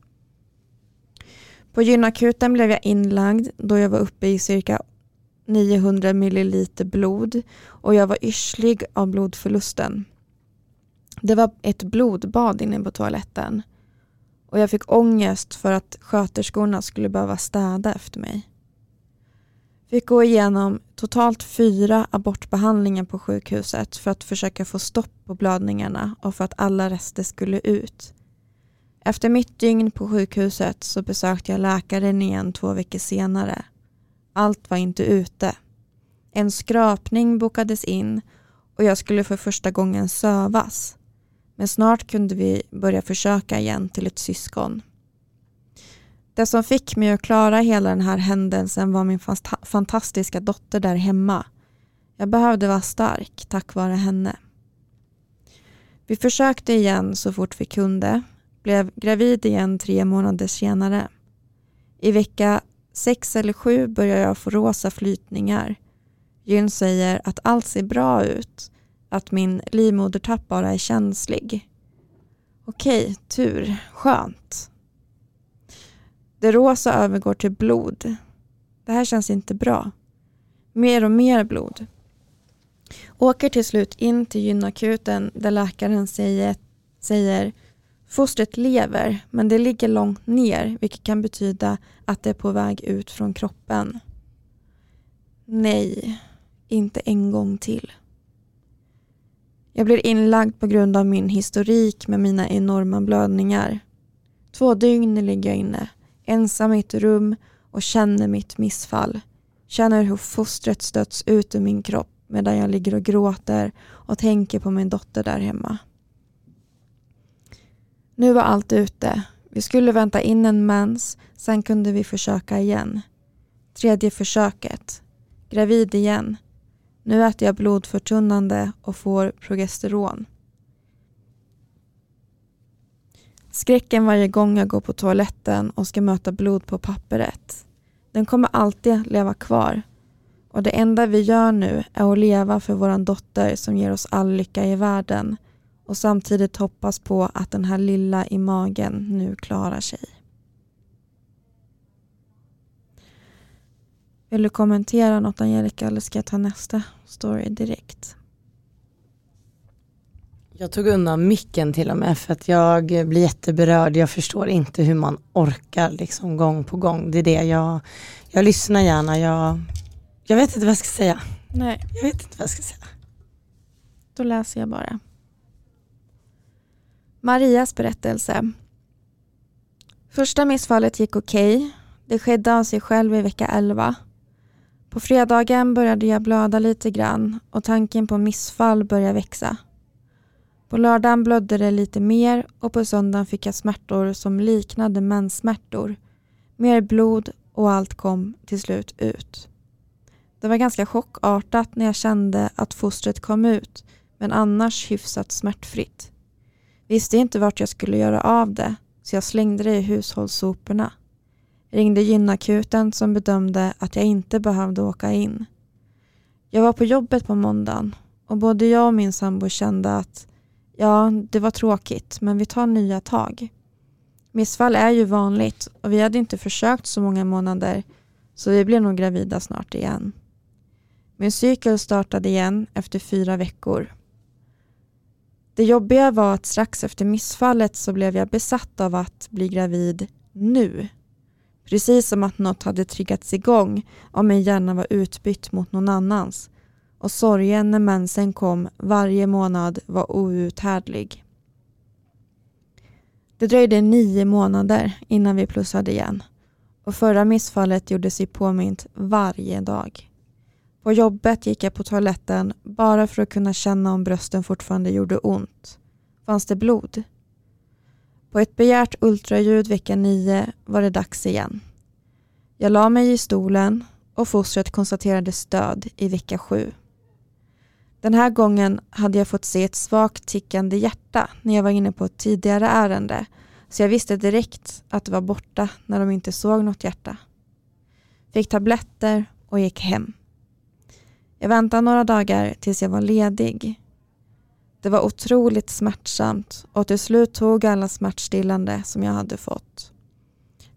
På gynakuten blev jag inlagd då jag var uppe i cirka 900 milliliter blod och jag var yrslig av blodförlusten. Det var ett blodbad inne på toaletten och jag fick ångest för att sköterskorna skulle behöva städa efter mig. Fick gå igenom totalt fyra abortbehandlingar på sjukhuset för att försöka få stopp på blödningarna och för att alla rester skulle ut. Efter mitt dygn på sjukhuset så besökte jag läkaren igen två veckor senare. Allt var inte ute. En skrapning bokades in och jag skulle för första gången sövas. Men snart kunde vi börja försöka igen till ett syskon. Det som fick mig att klara hela den här händelsen var min fantastiska dotter där hemma. Jag behövde vara stark tack vare henne. Vi försökte igen så fort vi kunde, blev gravid igen tre månader senare. I vecka sex eller sju börjar jag få rosa flytningar. Gyn säger att allt ser bra ut, att min livmodertapp bara är känslig. Okej, tur, skönt. Det rosa övergår till blod. Det här känns inte bra. Mer och mer blod. Åker till slut in till gynakuten där läkaren säger, säger fostret lever men det ligger långt ner vilket kan betyda att det är på väg ut från kroppen. Nej, inte en gång till. Jag blir inlagd på grund av min historik med mina enorma blödningar. Två dygn ligger jag inne ensam i ett rum och känner mitt missfall. Känner hur fostret stöts ut ur min kropp medan jag ligger och gråter och tänker på min dotter där hemma. Nu var allt ute. Vi skulle vänta in en mens, sen kunde vi försöka igen. Tredje försöket. Gravid igen. Nu äter jag blodförtunnande och får progesteron. Skräcken varje gång jag går på toaletten och ska möta blod på papperet. Den kommer alltid leva kvar. Och det enda vi gör nu är att leva för vår dotter som ger oss all lycka i världen och samtidigt hoppas på att den här lilla i magen nu klarar sig. Vill du kommentera något Angelica eller ska jag ta nästa story direkt? Jag tog undan micken till och med för att jag blir jätteberörd. Jag förstår inte hur man orkar liksom gång på gång. Det är det jag, jag lyssnar gärna. Jag, jag vet inte vad jag ska säga. Nej. Jag vet inte vad jag ska säga. Då läser jag bara. Marias berättelse. Första missfallet gick okej. Okay. Det skedde av sig själv i vecka 11. På fredagen började jag blöda lite grann och tanken på missfall började växa. På lördagen blödde det lite mer och på söndagen fick jag smärtor som liknade menssmärtor. Mer blod och allt kom till slut ut. Det var ganska chockartat när jag kände att fostret kom ut men annars hyfsat smärtfritt. Visste inte vart jag skulle göra av det så jag slängde det i hushållssoporna. Ringde gynakuten som bedömde att jag inte behövde åka in. Jag var på jobbet på måndagen och både jag och min sambo kände att ja, det var tråkigt men vi tar nya tag. Missfall är ju vanligt och vi hade inte försökt så många månader så vi blev nog gravida snart igen. Min cykel startade igen efter fyra veckor. Det jobbiga var att strax efter missfallet så blev jag besatt av att bli gravid nu. Precis som att något hade triggats igång om min hjärna var utbytt mot någon annans. Och sorgen när mensen kom varje månad var outhärdlig. Det dröjde nio månader innan vi plussade igen och förra missfallet gjorde sig påmint varje dag. På jobbet gick jag på toaletten bara för att kunna känna om brösten fortfarande gjorde ont. Fanns det blod? På ett begärt ultraljud vecka 9 var det dags igen. Jag la mig i stolen och fostret konstaterades död i vecka 7. Den här gången hade jag fått se ett svagt tickande hjärta när jag var inne på ett tidigare ärende så jag visste direkt att det var borta när de inte såg något hjärta. Fick tabletter och gick hem. Jag väntade några dagar tills jag var ledig. Det var otroligt smärtsamt och till slut tog alla smärtstillande som jag hade fått.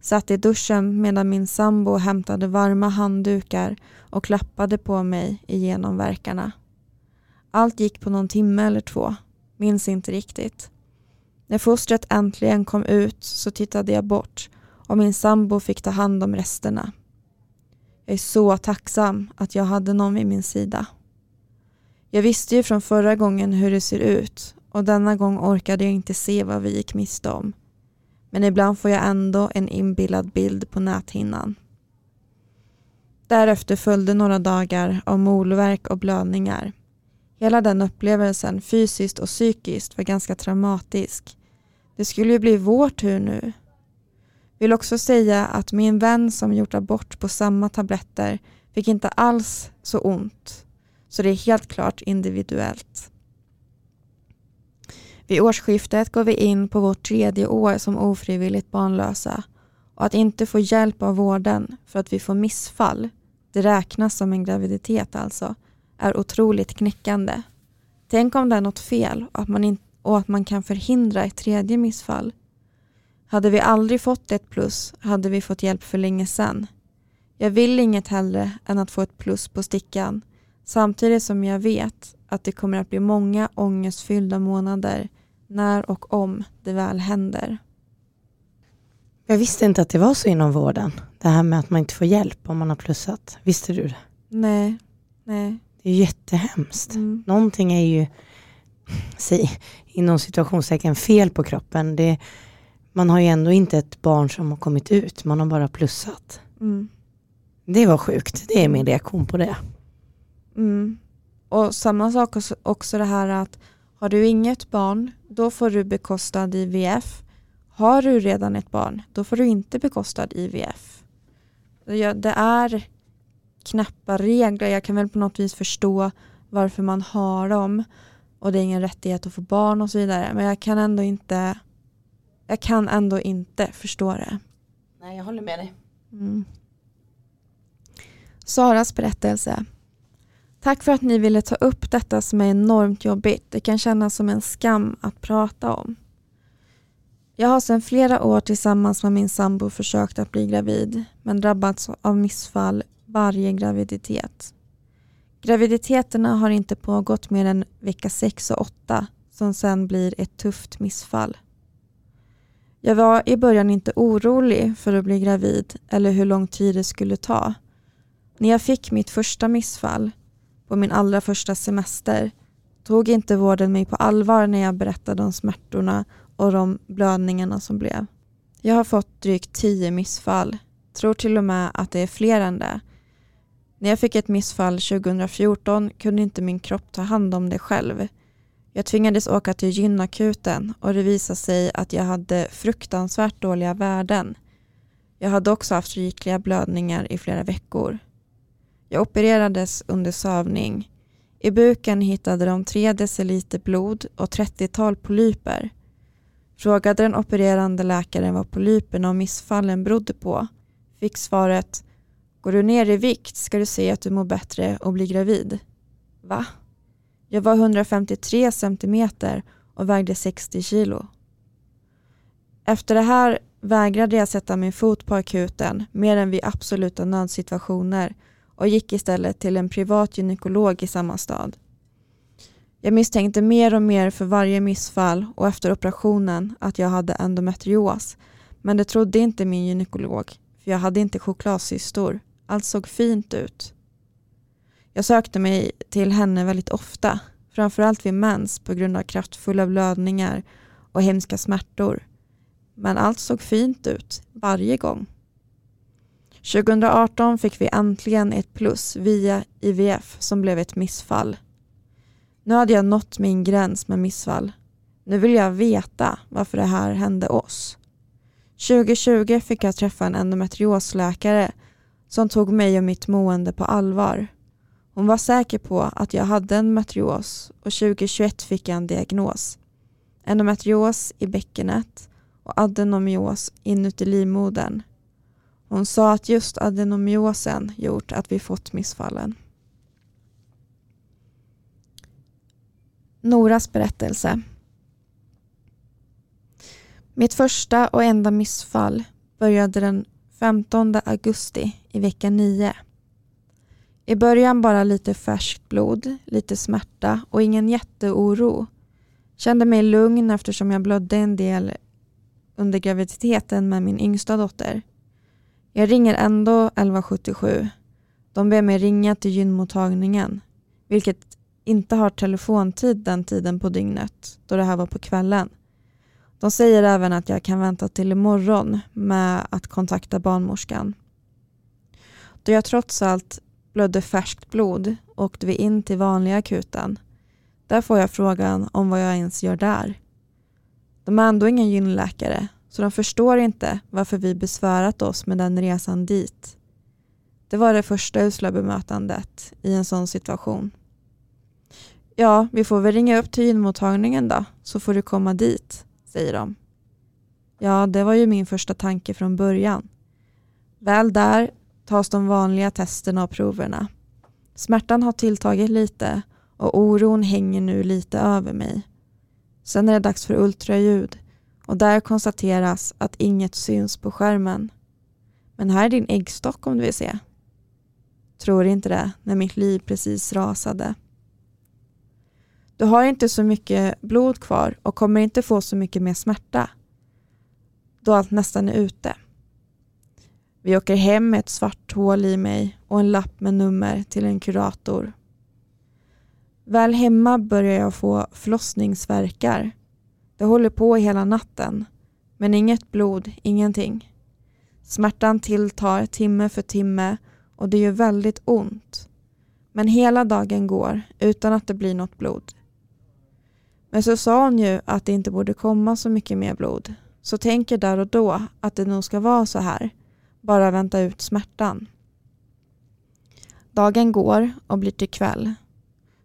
Satt i duschen medan min sambo hämtade varma handdukar och klappade på mig igenom verkarna. Allt gick på någon timme eller två, minns inte riktigt. När fostret äntligen kom ut så tittade jag bort och min sambo fick ta hand om resterna. Jag är så tacksam att jag hade någon vid min sida. Jag visste ju från förra gången hur det ser ut och denna gång orkade jag inte se vad vi gick miste om. Men ibland får jag ändå en inbillad bild på näthinnan. Därefter följde några dagar av molverk och blödningar. Hela den upplevelsen, fysiskt och psykiskt, var ganska traumatisk. Det skulle ju bli vår tur nu. Vill också säga att min vän som gjort abort på samma tabletter fick inte alls så ont. Så det är helt klart individuellt. Vid årsskiftet går vi in på vårt tredje år som ofrivilligt barnlösa och att inte få hjälp av vården för att vi får missfall, det räknas som en graviditet alltså, är otroligt knäckande. Tänk om det är något fel och att man, in, och att man kan förhindra ett tredje missfall. Hade vi aldrig fått ett plus hade vi fått hjälp för länge sedan. Jag vill inget hellre än att få ett plus på stickan samtidigt som jag vet att det kommer att bli många ångestfyllda månader när och om det väl händer. Jag visste inte att det var så inom vården. Det här med att man inte får hjälp om man har plussat. Visste du det? Nej. Nej. Det är jättehemskt. Mm. Någonting är ju, säg, inom situationstecken fel på kroppen. Det, man har ju ändå inte ett barn som har kommit ut, man har bara plussat. Mm. Det var sjukt, det är min reaktion på det. Mm. Och samma sak också det här att har du inget barn, då får du bekostad IVF. Har du redan ett barn, då får du inte bekostad IVF. Det är knappa regler. Jag kan väl på något vis förstå varför man har dem och det är ingen rättighet att få barn och så vidare. Men jag kan ändå inte jag kan ändå inte förstå det. Nej, jag håller med dig. Mm. Saras berättelse. Tack för att ni ville ta upp detta som är enormt jobbigt. Det kan kännas som en skam att prata om. Jag har sedan flera år tillsammans med min sambo försökt att bli gravid men drabbats av missfall varje graviditet. Graviditeterna har inte pågått mer än vecka 6 och 8 som sen blir ett tufft missfall. Jag var i början inte orolig för att bli gravid eller hur lång tid det skulle ta. När jag fick mitt första missfall på min allra första semester tog inte vården mig på allvar när jag berättade om smärtorna och de blödningarna som blev. Jag har fått drygt tio missfall, tror till och med att det är fler än det. När jag fick ett missfall 2014 kunde inte min kropp ta hand om det själv. Jag tvingades åka till gynakuten och det visade sig att jag hade fruktansvärt dåliga värden. Jag hade också haft rikliga blödningar i flera veckor. Jag opererades under sövning. I buken hittade de 3 deciliter blod och 30-tal polyper. Frågade den opererande läkaren vad polyperna och missfallen berodde på fick svaret Går du ner i vikt ska du se att du mår bättre och blir gravid. Va? Jag var 153 centimeter och vägde 60 kilo. Efter det här vägrade jag sätta min fot på akuten mer än vid absoluta nödsituationer och gick istället till en privat gynekolog i samma stad. Jag misstänkte mer och mer för varje missfall och efter operationen att jag hade endometrios men det trodde inte min gynekolog för jag hade inte chokladsystor. Allt såg fint ut. Jag sökte mig till henne väldigt ofta, framförallt vid mens på grund av kraftfulla blödningar och hemska smärtor. Men allt såg fint ut varje gång. 2018 fick vi äntligen ett plus via IVF som blev ett missfall. Nu hade jag nått min gräns med missfall. Nu vill jag veta varför det här hände oss. 2020 fick jag träffa en endometriosläkare som tog mig och mitt mående på allvar. Hon var säker på att jag hade endometrios och 2021 fick jag en diagnos. Endometrios i bäckenet och adenomios inuti livmodern. Hon sa att just adenomiosen gjort att vi fått missfallen. Noras berättelse. Mitt första och enda missfall började den 15 augusti i vecka 9. I början bara lite färskt blod, lite smärta och ingen jätteoro. Kände mig lugn eftersom jag blödde en del under graviditeten med min yngsta dotter. Jag ringer ändå 1177. De ber mig ringa till gynmottagningen, vilket inte har telefontid den tiden på dygnet, då det här var på kvällen. De säger även att jag kan vänta till imorgon med att kontakta barnmorskan. Då jag trots allt blödde färskt blod åkte vi in till vanliga akuten. Där får jag frågan om vad jag ens gör där. De är ändå ingen gynläkare så de förstår inte varför vi besvärat oss med den resan dit. Det var det första usla bemötandet i en sån situation. Ja, vi får väl ringa upp till gynmottagningen då, så får du komma dit, säger de. Ja, det var ju min första tanke från början. Väl där tas de vanliga testerna och proverna. Smärtan har tilltagit lite och oron hänger nu lite över mig. Sen är det dags för ultraljud och där konstateras att inget syns på skärmen. Men här är din äggstock om du vill se. Tror inte det när mitt liv precis rasade. Du har inte så mycket blod kvar och kommer inte få så mycket mer smärta då allt nästan är ute. Vi åker hem med ett svart hål i mig och en lapp med nummer till en kurator. Väl hemma börjar jag få förlossningsverkar. Det håller på hela natten, men inget blod, ingenting. Smärtan tilltar timme för timme och det gör väldigt ont. Men hela dagen går utan att det blir något blod. Men så sa hon ju att det inte borde komma så mycket mer blod. Så tänker där och då att det nog ska vara så här. Bara vänta ut smärtan. Dagen går och blir till kväll.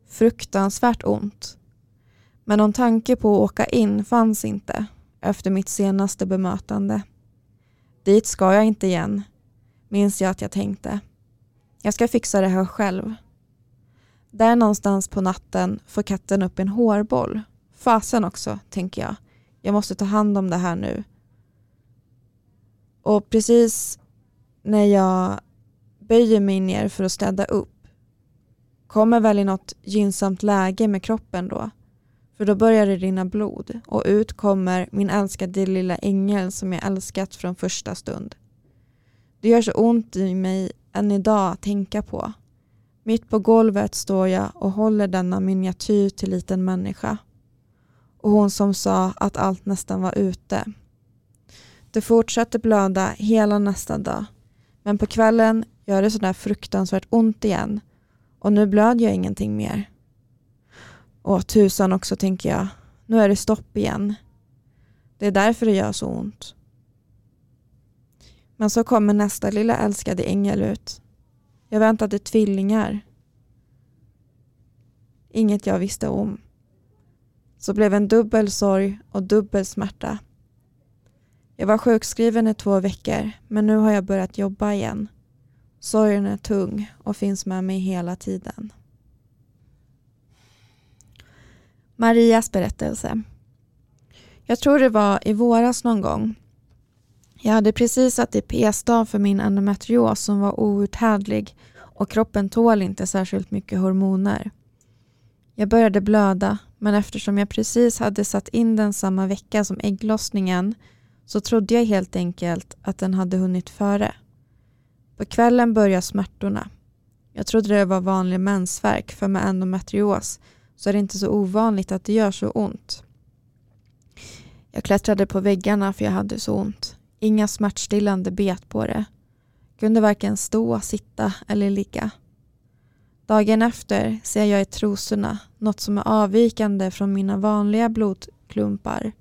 Fruktansvärt ont. Men någon tanke på att åka in fanns inte efter mitt senaste bemötande. Dit ska jag inte igen, minns jag att jag tänkte. Jag ska fixa det här själv. Där någonstans på natten får katten upp en hårboll fasen också, tänker jag. Jag måste ta hand om det här nu. Och precis när jag böjer mig ner för att städa upp kommer väl i något gynnsamt läge med kroppen då. För då börjar det rinna blod och ut kommer min älskade lilla ängel som jag älskat från första stund. Det gör så ont i mig än idag att tänka på. Mitt på golvet står jag och håller denna miniatyr till liten människa och hon som sa att allt nästan var ute. Det fortsatte blöda hela nästa dag men på kvällen gör det sådär fruktansvärt ont igen och nu blöder jag ingenting mer. Och tusan också tänker jag, nu är det stopp igen. Det är därför det gör så ont. Men så kommer nästa lilla älskade ängel ut. Jag väntade tvillingar. Inget jag visste om så blev en dubbel sorg och dubbel smärta. Jag var sjukskriven i två veckor men nu har jag börjat jobba igen. Sorgen är tung och finns med mig hela tiden. Marias berättelse. Jag tror det var i våras någon gång. Jag hade precis satt i p-stav för min endometrios som var outhärdlig och kroppen tål inte särskilt mycket hormoner. Jag började blöda men eftersom jag precis hade satt in den samma vecka som ägglossningen så trodde jag helt enkelt att den hade hunnit före. På kvällen började smärtorna. Jag trodde det var vanlig mensvärk för med endometrios så är det inte så ovanligt att det gör så ont. Jag klättrade på väggarna för jag hade så ont. Inga smärtstillande bet på det. Kunde varken stå, sitta eller ligga. Dagen efter ser jag i trosorna något som är avvikande från mina vanliga blodklumpar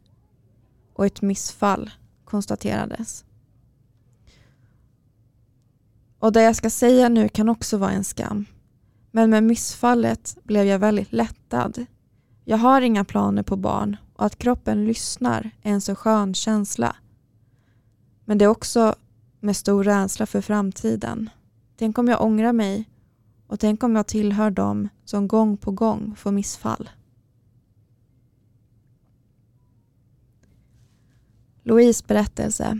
och ett missfall konstaterades. Och det jag ska säga nu kan också vara en skam. Men med missfallet blev jag väldigt lättad. Jag har inga planer på barn och att kroppen lyssnar är en så skön känsla. Men det är också med stor rädsla för framtiden. Tänk om jag ångrar mig och tänk om jag tillhör dem som gång på gång får missfall. Louise berättelse.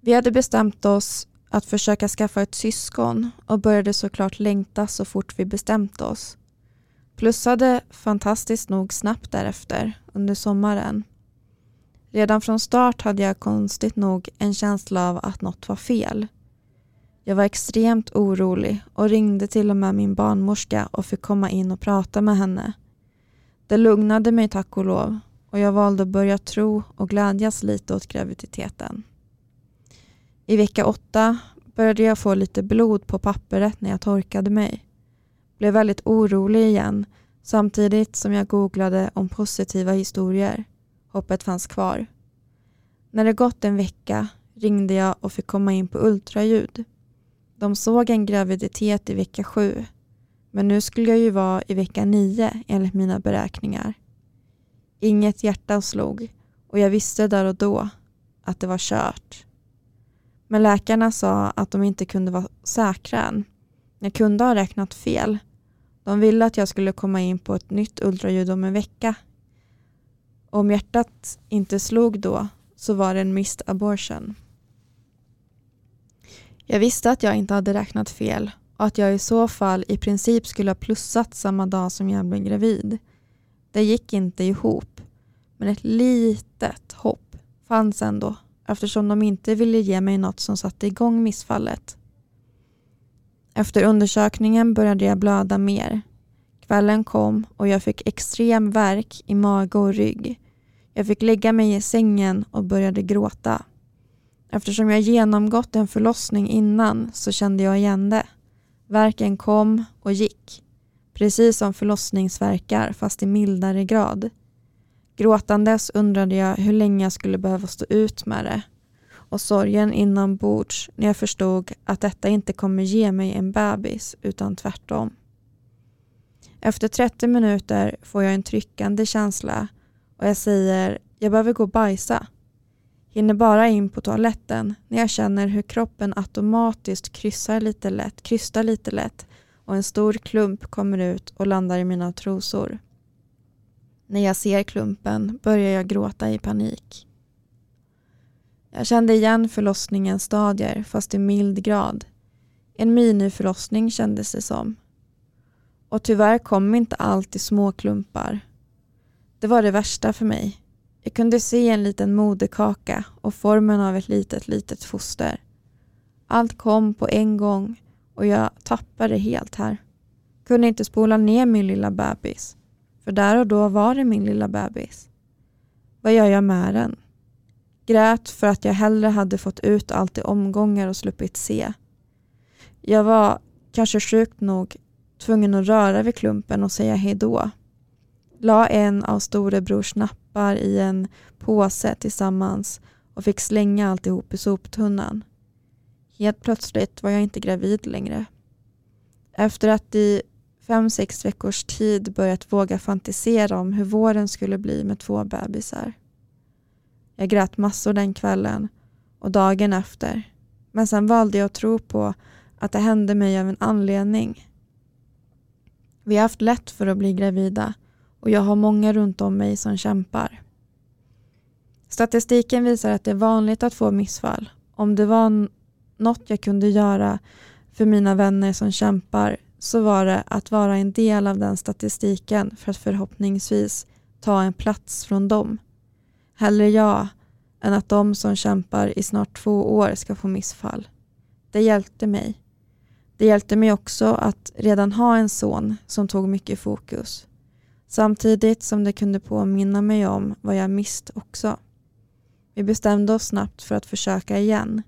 Vi hade bestämt oss att försöka skaffa ett syskon och började såklart längta så fort vi bestämt oss. Plussade fantastiskt nog snabbt därefter under sommaren. Redan från start hade jag konstigt nog en känsla av att något var fel. Jag var extremt orolig och ringde till och med min barnmorska och fick komma in och prata med henne. Det lugnade mig tack och lov och jag valde att börja tro och glädjas lite åt graviditeten. I vecka åtta började jag få lite blod på pappret när jag torkade mig. Blev väldigt orolig igen samtidigt som jag googlade om positiva historier. Hoppet fanns kvar. När det gått en vecka ringde jag och fick komma in på ultraljud. De såg en graviditet i vecka sju men nu skulle jag ju vara i vecka nio enligt mina beräkningar. Inget hjärta slog och jag visste där och då att det var kört. Men läkarna sa att de inte kunde vara säkra än. Jag kunde ha räknat fel. De ville att jag skulle komma in på ett nytt ultraljud om en vecka. Om hjärtat inte slog då så var det en missed abortion. Jag visste att jag inte hade räknat fel och att jag i så fall i princip skulle ha plussat samma dag som jag blev gravid. Det gick inte ihop, men ett litet hopp fanns ändå eftersom de inte ville ge mig något som satte igång missfallet. Efter undersökningen började jag blöda mer. Kvällen kom och jag fick extrem värk i mage och rygg. Jag fick lägga mig i sängen och började gråta. Eftersom jag genomgått en förlossning innan så kände jag igen det. Verken kom och gick. Precis som förlossningsverkar fast i mildare grad. Gråtandes undrade jag hur länge jag skulle behöva stå ut med det och sorgen inombords när jag förstod att detta inte kommer ge mig en bebis utan tvärtom. Efter 30 minuter får jag en tryckande känsla och jag säger jag behöver gå och bajsa. Hinner bara in på toaletten när jag känner hur kroppen automatiskt kryssar lite lätt, krystar lite lätt och en stor klump kommer ut och landar i mina trosor. När jag ser klumpen börjar jag gråta i panik. Jag kände igen förlossningens stadier fast i mild grad. En miniförlossning kändes det som. Och tyvärr kom inte allt i små klumpar. Det var det värsta för mig. Jag kunde se en liten moderkaka och formen av ett litet, litet foster. Allt kom på en gång och jag tappade helt här. Kunde inte spola ner min lilla bebis. För där och då var det min lilla bebis. Vad gör jag med den? Grät för att jag hellre hade fått ut allt i omgångar och sluppit se. Jag var, kanske sjukt nog, tvungen att röra vid klumpen och säga hejdå. La en av storebrors nappar i en påse tillsammans och fick slänga alltihop i soptunnan. Helt plötsligt var jag inte gravid längre. Efter att i fem, sex veckors tid börjat våga fantisera om hur våren skulle bli med två bebisar. Jag grät massor den kvällen och dagen efter. Men sen valde jag att tro på att det hände mig av en anledning. Vi har haft lätt för att bli gravida och jag har många runt om mig som kämpar. Statistiken visar att det är vanligt att få missfall. Om det var något jag kunde göra för mina vänner som kämpar så var det att vara en del av den statistiken för att förhoppningsvis ta en plats från dem. Hellre jag än att de som kämpar i snart två år ska få missfall. Det hjälpte mig. Det hjälpte mig också att redan ha en son som tog mycket fokus. Samtidigt som det kunde påminna mig om vad jag mist också. Vi bestämde oss snabbt för att försöka igen.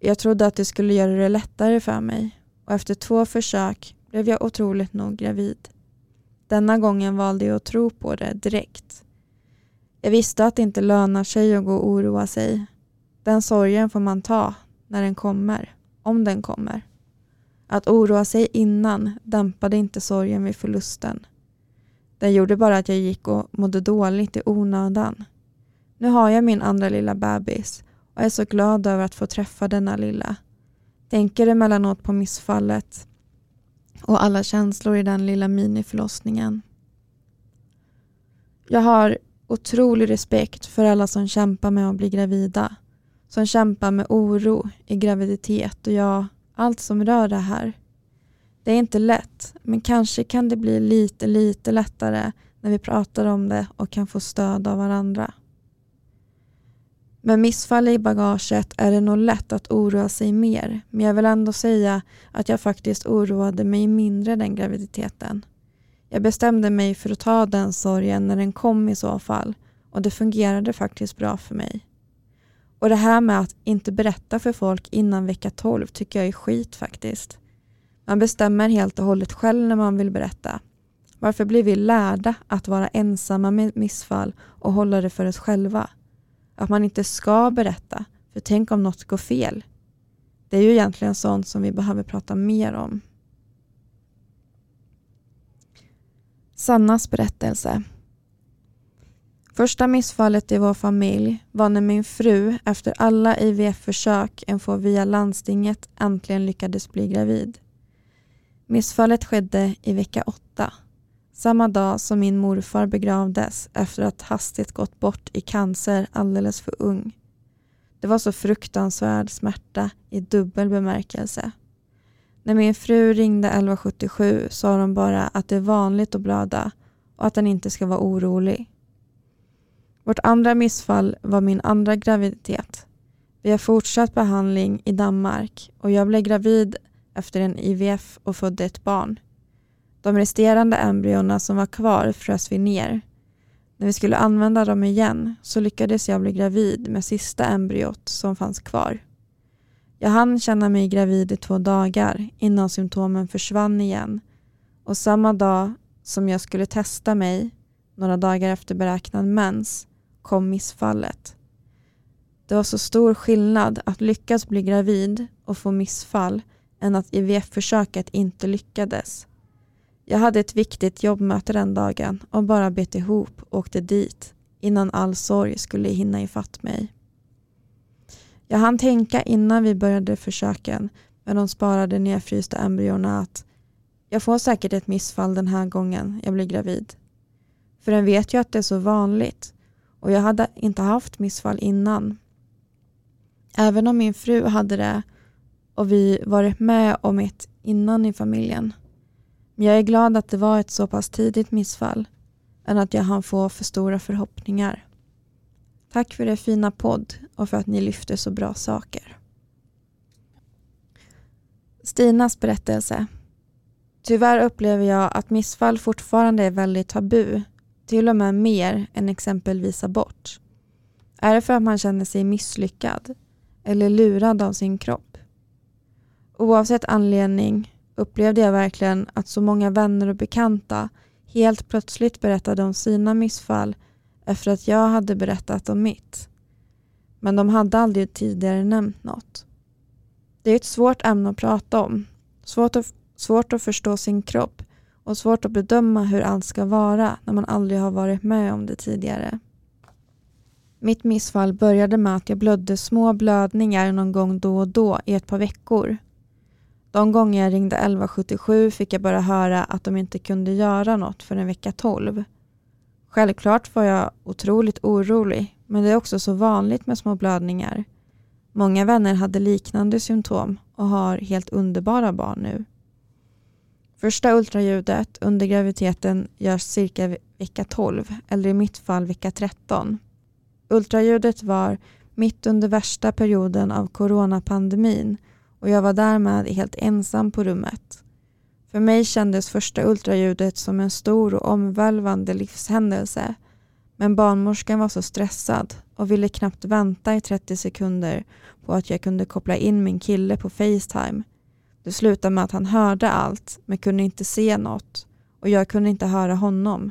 Jag trodde att det skulle göra det lättare för mig och efter två försök blev jag otroligt nog gravid. Denna gången valde jag att tro på det direkt. Jag visste att det inte lönar sig att gå och oroa sig. Den sorgen får man ta när den kommer, om den kommer. Att oroa sig innan dämpade inte sorgen vid förlusten. Den gjorde bara att jag gick och mådde dåligt i onödan. Nu har jag min andra lilla bebis och är så glad över att få träffa denna lilla. Tänker emellanåt på missfallet och alla känslor i den lilla miniförlossningen. Jag har otrolig respekt för alla som kämpar med att bli gravida. Som kämpar med oro i graviditet och ja, allt som rör det här. Det är inte lätt, men kanske kan det bli lite, lite lättare när vi pratar om det och kan få stöd av varandra. Med missfall i bagaget är det nog lätt att oroa sig mer, men jag vill ändå säga att jag faktiskt oroade mig mindre den graviditeten. Jag bestämde mig för att ta den sorgen när den kom i så fall och det fungerade faktiskt bra för mig. Och det här med att inte berätta för folk innan vecka 12 tycker jag är skit faktiskt. Man bestämmer helt och hållet själv när man vill berätta. Varför blir vi lärda att vara ensamma med missfall och hålla det för oss själva? Att man inte ska berätta, för tänk om något går fel. Det är ju egentligen sånt som vi behöver prata mer om. Sannas berättelse. Första missfallet i vår familj var när min fru efter alla IVF-försök en få via landstinget äntligen lyckades bli gravid. Missfallet skedde i vecka åtta, samma dag som min morfar begravdes efter att hastigt gått bort i cancer alldeles för ung. Det var så fruktansvärd smärta i dubbel bemärkelse. När min fru ringde 1177 sa de bara att det är vanligt att blöda och att den inte ska vara orolig. Vårt andra missfall var min andra graviditet. Vi har fortsatt behandling i Danmark och jag blev gravid efter en IVF och födde ett barn. De resterande embryona som var kvar frös vi ner. När vi skulle använda dem igen så lyckades jag bli gravid med sista embryot som fanns kvar. Jag hann känna mig gravid i två dagar innan symptomen försvann igen och samma dag som jag skulle testa mig, några dagar efter beräknad mens, kom missfallet. Det var så stor skillnad att lyckas bli gravid och få missfall än att IVF-försöket inte lyckades. Jag hade ett viktigt jobbmöte den dagen och bara bet ihop och åkte dit innan all sorg skulle hinna ifatt mig. Jag hann tänka innan vi började försöken med de sparade nedfrysta embryona att jag får säkert ett missfall den här gången jag blir gravid. För den vet ju att det är så vanligt och jag hade inte haft missfall innan. Även om min fru hade det och vi varit med om ett innan i familjen. Men jag är glad att det var ett så pass tidigt missfall än att jag hann få för stora förhoppningar. Tack för er fina podd och för att ni lyfter så bra saker. Stinas berättelse. Tyvärr upplever jag att missfall fortfarande är väldigt tabu, till och med mer än exempelvis abort. Är det för att man känner sig misslyckad eller lurad av sin kropp? Oavsett anledning upplevde jag verkligen att så många vänner och bekanta helt plötsligt berättade om sina missfall efter att jag hade berättat om mitt. Men de hade aldrig tidigare nämnt något. Det är ett svårt ämne att prata om. Svårt att, svårt att förstå sin kropp och svårt att bedöma hur allt ska vara när man aldrig har varit med om det tidigare. Mitt missfall började med att jag blödde små blödningar någon gång då och då i ett par veckor. De gånger jag ringde 1177 fick jag bara höra att de inte kunde göra något för en vecka 12. Självklart var jag otroligt orolig, men det är också så vanligt med små blödningar. Många vänner hade liknande symptom och har helt underbara barn nu. Första ultraljudet under graviditeten görs cirka vecka 12, eller i mitt fall vecka 13. Ultraljudet var mitt under värsta perioden av coronapandemin och jag var därmed helt ensam på rummet. För mig kändes första ultraljudet som en stor och omvälvande livshändelse. Men barnmorskan var så stressad och ville knappt vänta i 30 sekunder på att jag kunde koppla in min kille på Facetime. Det slutade med att han hörde allt men kunde inte se något och jag kunde inte höra honom,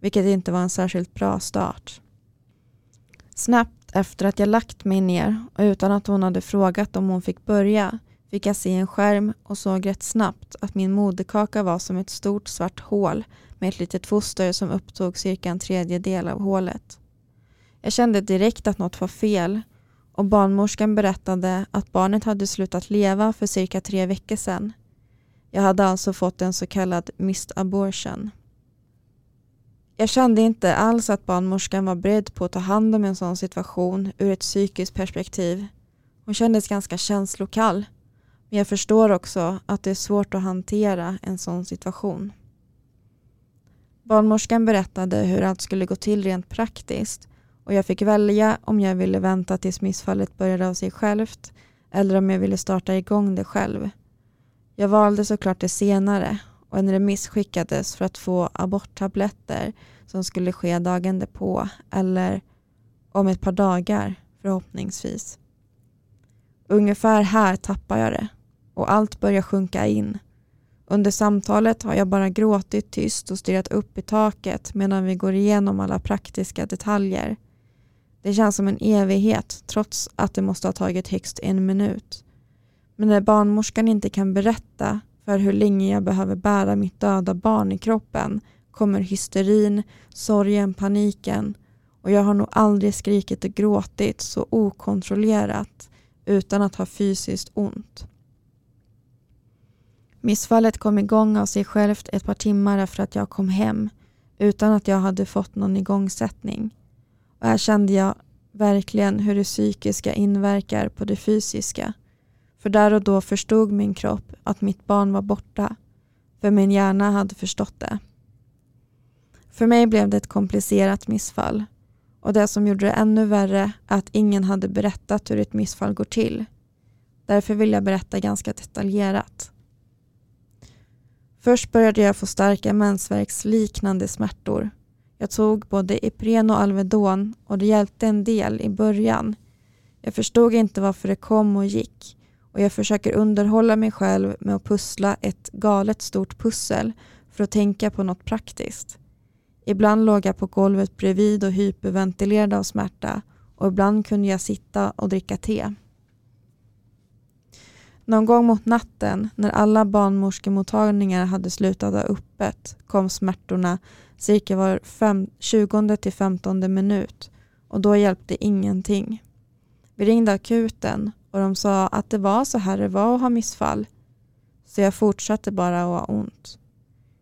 vilket inte var en särskilt bra start. Snabbt efter att jag lagt mig ner och utan att hon hade frågat om hon fick börja fick jag se en skärm och såg rätt snabbt att min moderkaka var som ett stort svart hål med ett litet foster som upptog cirka en tredjedel av hålet. Jag kände direkt att något var fel och barnmorskan berättade att barnet hade slutat leva för cirka tre veckor sedan. Jag hade alltså fått en så kallad missed abortion. Jag kände inte alls att barnmorskan var beredd på att ta hand om en sån situation ur ett psykiskt perspektiv. Hon kändes ganska känslokall. Men jag förstår också att det är svårt att hantera en sån situation. Barnmorskan berättade hur allt skulle gå till rent praktiskt och jag fick välja om jag ville vänta tills missfallet började av sig självt eller om jag ville starta igång det själv. Jag valde såklart det senare och en remiss skickades för att få aborttabletter som skulle ske dagen därpå eller om ett par dagar förhoppningsvis. Ungefär här tappar jag det och allt börjar sjunka in. Under samtalet har jag bara gråtit tyst och stirrat upp i taket medan vi går igenom alla praktiska detaljer. Det känns som en evighet trots att det måste ha tagit högst en minut. Men när barnmorskan inte kan berätta för hur länge jag behöver bära mitt döda barn i kroppen kommer hysterin, sorgen, paniken och jag har nog aldrig skrikit och gråtit så okontrollerat utan att ha fysiskt ont. Missfallet kom igång av sig självt ett par timmar efter att jag kom hem utan att jag hade fått någon igångsättning. Och här kände jag verkligen hur det psykiska inverkar på det fysiska. För där och då förstod min kropp att mitt barn var borta. För min hjärna hade förstått det. För mig blev det ett komplicerat missfall. Och det som gjorde det ännu värre är att ingen hade berättat hur ett missfall går till. Därför vill jag berätta ganska detaljerat. Först började jag få starka mensvärksliknande smärtor. Jag tog både Ipren och Alvedon och det hjälpte en del i början. Jag förstod inte varför det kom och gick och jag försöker underhålla mig själv med att pussla ett galet stort pussel för att tänka på något praktiskt. Ibland låg jag på golvet bredvid och hyperventilerade av smärta och ibland kunde jag sitta och dricka te. Någon gång mot natten när alla barnmorskemottagningar hade slutat ha öppet kom smärtorna cirka var 20 till 15 minut och då hjälpte ingenting. Vi ringde akuten och de sa att det var så här det var att ha missfall. Så jag fortsatte bara att ha ont.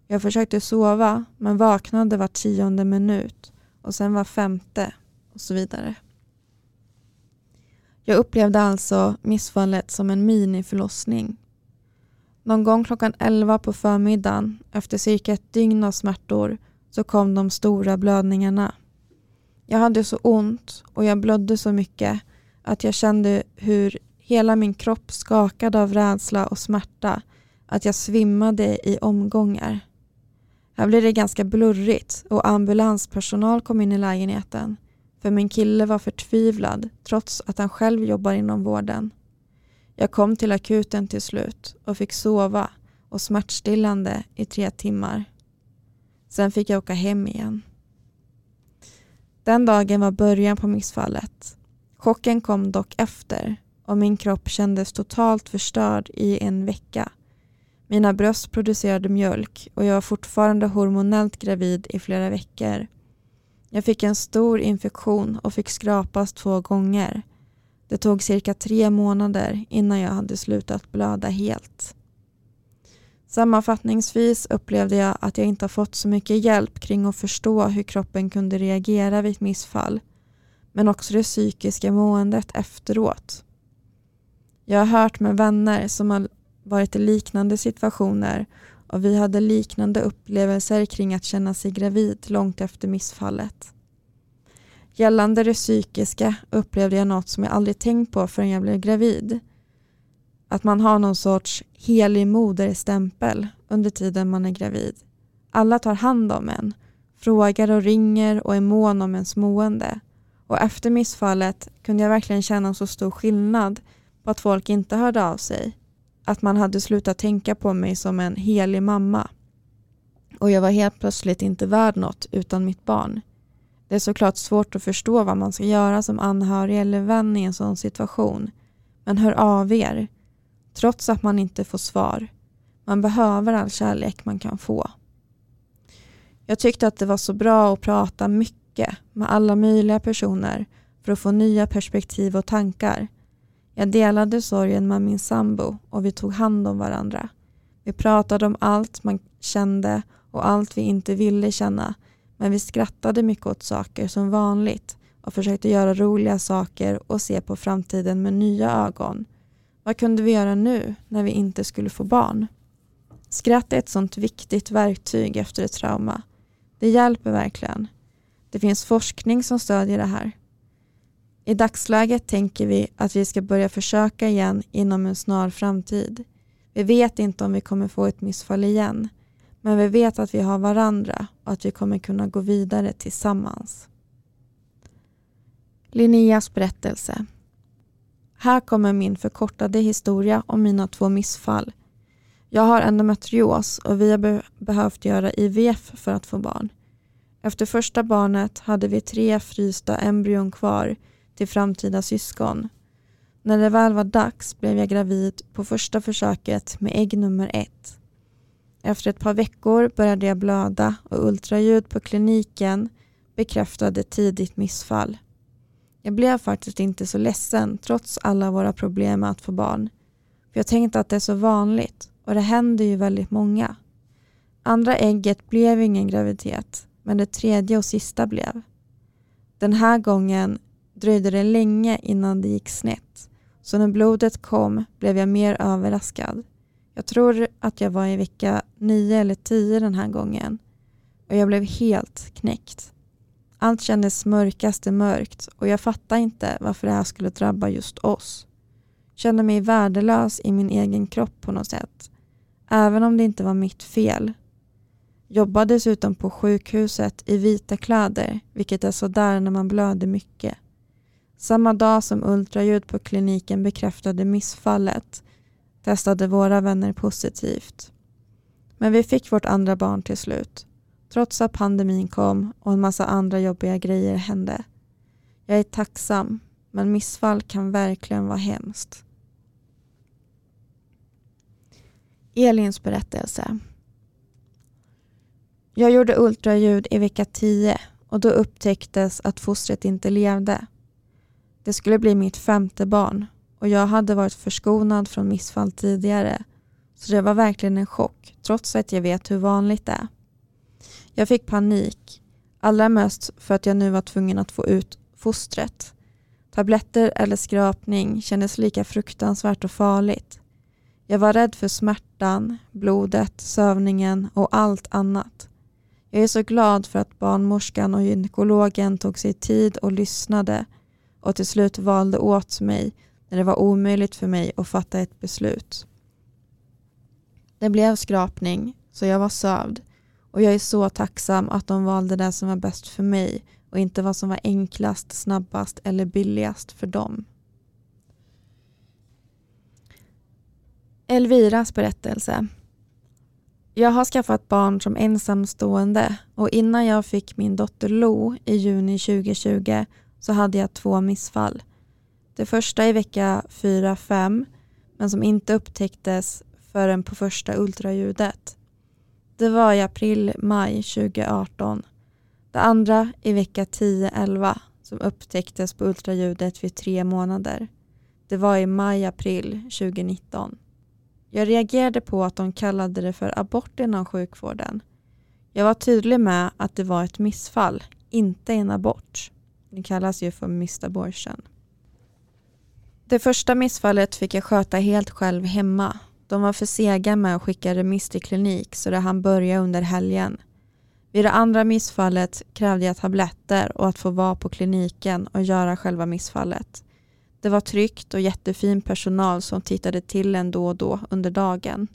Jag försökte sova men vaknade var tionde minut och sen var femte och så vidare. Jag upplevde alltså missfallet som en miniförlossning. Någon gång klockan elva på förmiddagen efter cirka ett dygn av smärtor så kom de stora blödningarna. Jag hade så ont och jag blödde så mycket att jag kände hur hela min kropp skakade av rädsla och smärta att jag svimmade i omgångar. Här blev det ganska blurrigt och ambulanspersonal kom in i lägenheten för min kille var förtvivlad trots att han själv jobbar inom vården. Jag kom till akuten till slut och fick sova och smärtstillande i tre timmar. Sen fick jag åka hem igen. Den dagen var början på missfallet. Chocken kom dock efter och min kropp kändes totalt förstörd i en vecka. Mina bröst producerade mjölk och jag var fortfarande hormonellt gravid i flera veckor Jag fick en stor infektion och fick skrapas två gånger. Det tog cirka tre månader innan jag hade slutat blöda helt. Sammanfattningsvis upplevde jag att jag inte har fått så mycket hjälp kring att förstå hur kroppen kunde reagera vid ett missfall, men också det psykiska måendet efteråt. Jag har hört med vänner som har varit i liknande situationer och vi hade liknande upplevelser kring att känna sig gravid långt efter missfallet. Gällande det psykiska upplevde jag något som jag aldrig tänkt på förrän jag blev gravid. Att man har någon sorts helig moderstämpel under tiden man är gravid. Alla tar hand om en, frågar och ringer och är mån om ens mående. Och efter missfallet kunde jag verkligen känna så stor skillnad på att folk inte hörde av sig. Att man hade slutat tänka på mig som en helig mamma. Och jag var helt plötsligt inte värd något utan mitt barn. Det är såklart svårt att förstå vad man ska göra som anhörig eller vän i en sån situation. Men hör av er. Trots att man inte får svar. Man behöver all kärlek man kan få. Jag tyckte att det var så bra att prata mycket med alla möjliga personer för att få nya perspektiv och tankar. Jag delade sorgen med min sambo och vi tog hand om varandra. Vi pratade om allt man kände och allt vi inte ville känna men vi skrattade mycket åt saker som vanligt och försökte göra roliga saker och se på framtiden med nya ögon. Vad kunde vi göra nu när vi inte skulle få barn? Skratt är ett sånt viktigt verktyg efter ett trauma. Det hjälper verkligen. Det finns forskning som stödjer det här. I dagsläget tänker vi att vi ska börja försöka igen inom en snar framtid. Vi vet inte om vi kommer få ett missfall igen, men vi vet att vi har varandra och att vi kommer kunna gå vidare tillsammans. Linneas berättelse. Här kommer min förkortade historia om mina två missfall. Jag har endometrios och vi har be behövt göra IVF för att få barn. Efter första barnet hade vi tre frysta embryon kvar till framtida syskon. När det väl var dags blev jag gravid på första försöket med ägg nummer ett. Efter ett par veckor började jag blöda och ultraljud på kliniken bekräftade tidigt missfall. Jag blev faktiskt inte så ledsen trots alla våra problem med att få barn. För Jag tänkte att det är så vanligt och det händer ju väldigt många. Andra ägget blev ingen graviditet men det tredje och sista blev. Den här gången dröjde det länge innan det gick snett så när blodet kom blev jag mer överraskad. Jag tror att jag var i vecka nio eller tio den här gången och jag blev helt knäckt. Allt kändes mörkaste mörkt och jag fattade inte varför det här skulle drabba just oss. Kände mig värdelös i min egen kropp på något sätt. Även om det inte var mitt fel. Jobbar dessutom på sjukhuset i vita kläder, vilket är sådär när man blöder mycket. Samma dag som ultraljud på kliniken bekräftade missfallet testade våra vänner positivt. Men vi fick vårt andra barn till slut, trots att pandemin kom och en massa andra jobbiga grejer hände. Jag är tacksam, men missfall kan verkligen vara hemskt. Elins berättelse. Jag gjorde ultraljud i vecka 10 och då upptäcktes att fostret inte levde. Det skulle bli mitt femte barn och jag hade varit förskonad från missfall tidigare så det var verkligen en chock trots att jag vet hur vanligt det är. Jag fick panik, allra mest för att jag nu var tvungen att få ut fostret. Tabletter eller skrapning kändes lika fruktansvärt och farligt. Jag var rädd för smärtan, blodet, sövningen och allt annat. Jag är så glad för att barnmorskan och gynekologen tog sig tid och lyssnade och till slut valde åt mig när det var omöjligt för mig att fatta ett beslut. Det blev skrapning, så jag var sövd och jag är så tacksam att de valde det som var bäst för mig och inte vad som var enklast, snabbast eller billigast för dem. Elviras berättelse. Jag har skaffat barn som ensamstående och innan jag fick min dotter Lo i juni 2020 så hade jag två missfall. Det första i vecka 4-5 men som inte upptäcktes förrän på första ultraljudet. Det var i april-maj 2018. Det andra i vecka 10-11 som upptäcktes på ultraljudet vid tre månader. Det var i maj-april 2019. Jag reagerade på att de kallade det för abort inom sjukvården. Jag var tydlig med att det var ett missfall, inte en abort. Det kallas ju för missed abortion. Det första missfallet fick jag sköta helt själv hemma. De var för sega med att skicka remiss till klinik så det hann börja under helgen. Vid det andra missfallet krävde jag tabletter och att få vara på kliniken och göra själva missfallet. Det var tryggt och jättefin personal som tittade till en då och då under dagen.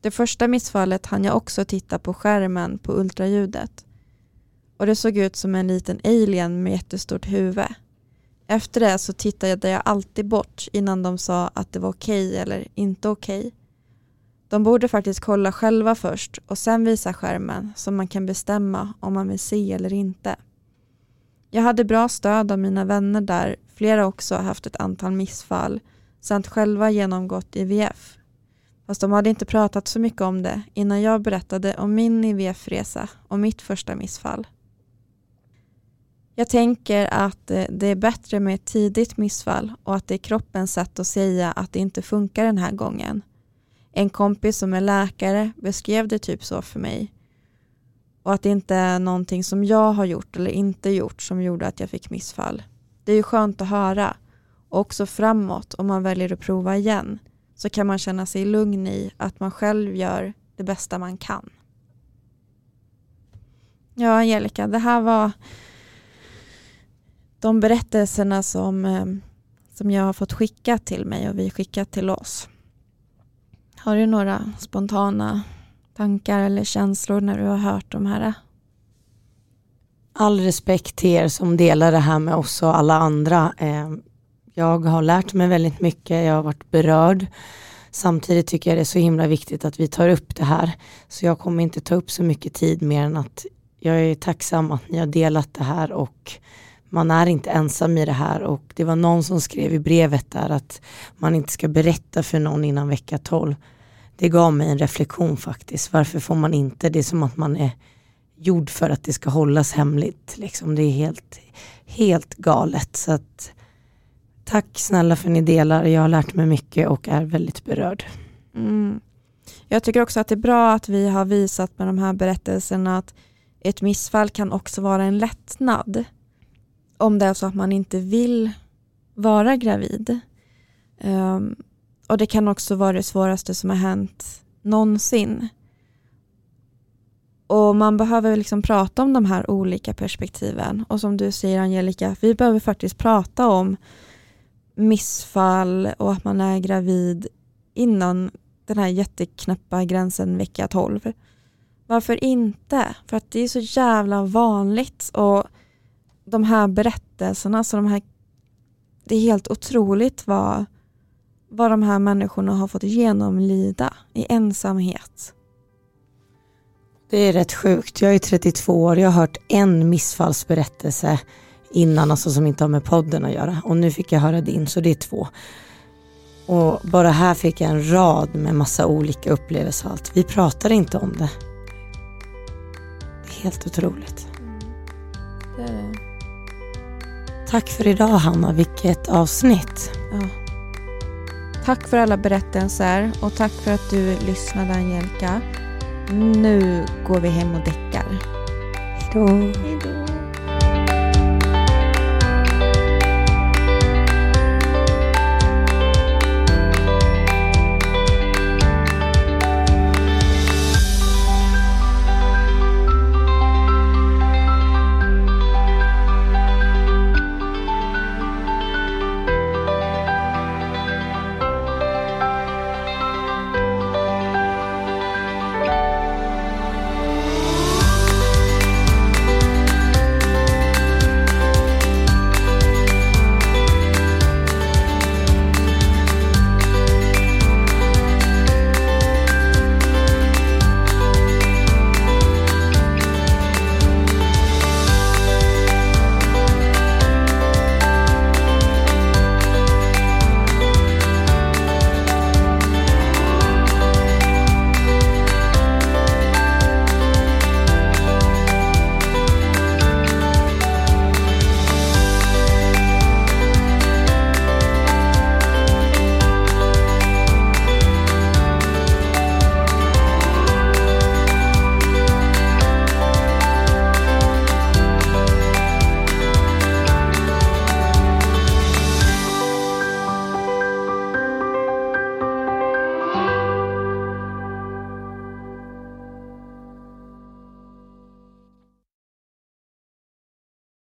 Det första missfallet hann jag också titta på skärmen på ultraljudet. Och det såg ut som en liten alien med jättestort huvud. Efter det så tittade jag alltid bort innan de sa att det var okej okay eller inte okej. Okay. De borde faktiskt kolla själva först och sen visa skärmen så man kan bestämma om man vill se eller inte. Jag hade bra stöd av mina vänner där, flera också har haft ett antal missfall samt själva genomgått IVF. Fast de hade inte pratat så mycket om det innan jag berättade om min IVF-resa och mitt första missfall. Jag tänker att eh, det är bättre med ett tidigt missfall och att det är kroppens sätt att säga att det inte funkar den här gången. En kompis som är läkare beskrev det typ så för mig. Och att det inte är någonting som jag har gjort eller inte gjort som gjorde att jag fick missfall. Det är ju skönt att höra. Och också framåt om man väljer att prova igen så kan man känna sig lugn i att man själv gör det bästa man kan. Ja, Angelica, det här var de berättelserna som, eh, som jag har fått skicka till mig och vi skickat till oss. Har du några spontana tankar eller känslor när du har hört de här? All respekt till er som delar det här med oss och alla andra. Eh, jag har lärt mig väldigt mycket, jag har varit berörd. Samtidigt tycker jag det är så himla viktigt att vi tar upp det här. Så jag kommer inte ta upp så mycket tid mer än att jag är tacksam att ni har delat det här och man är inte ensam i det här och det var någon som skrev i brevet där att man inte ska berätta för någon innan vecka 12. Det gav mig en reflektion faktiskt. Varför får man inte? Det är som att man är gjord för att det ska hållas hemligt. Liksom. Det är helt, helt galet. Så att, tack snälla för ni delar. Jag har lärt mig mycket och är väldigt berörd. Mm. Jag tycker också att det är bra att vi har visat med de här berättelserna att ett missfall kan också vara en lättnad om det är så att man inte vill vara gravid. Um, och det kan också vara det svåraste som har hänt någonsin. Och man behöver liksom prata om de här olika perspektiven. Och som du säger Angelica, vi behöver faktiskt prata om missfall och att man är gravid innan den här jätteknäppa gränsen vecka 12. Varför inte? För att det är så jävla vanligt och de här berättelserna, så de här, det är helt otroligt vad, vad de här människorna har fått genomlida i ensamhet. Det är rätt sjukt. Jag är 32 år, jag har hört en missfallsberättelse innan, alltså som inte har med podden att göra. Och nu fick jag höra din, så det är två. Och bara här fick jag en rad med massa olika upplevelser och allt. Vi pratar inte om det. Det är helt otroligt. Mm. Det är det. Tack för idag Hanna, vilket avsnitt. Ja. Tack för alla berättelser och tack för att du lyssnade Angelica. Nu går vi hem och däckar. Hejdå. Hejdå.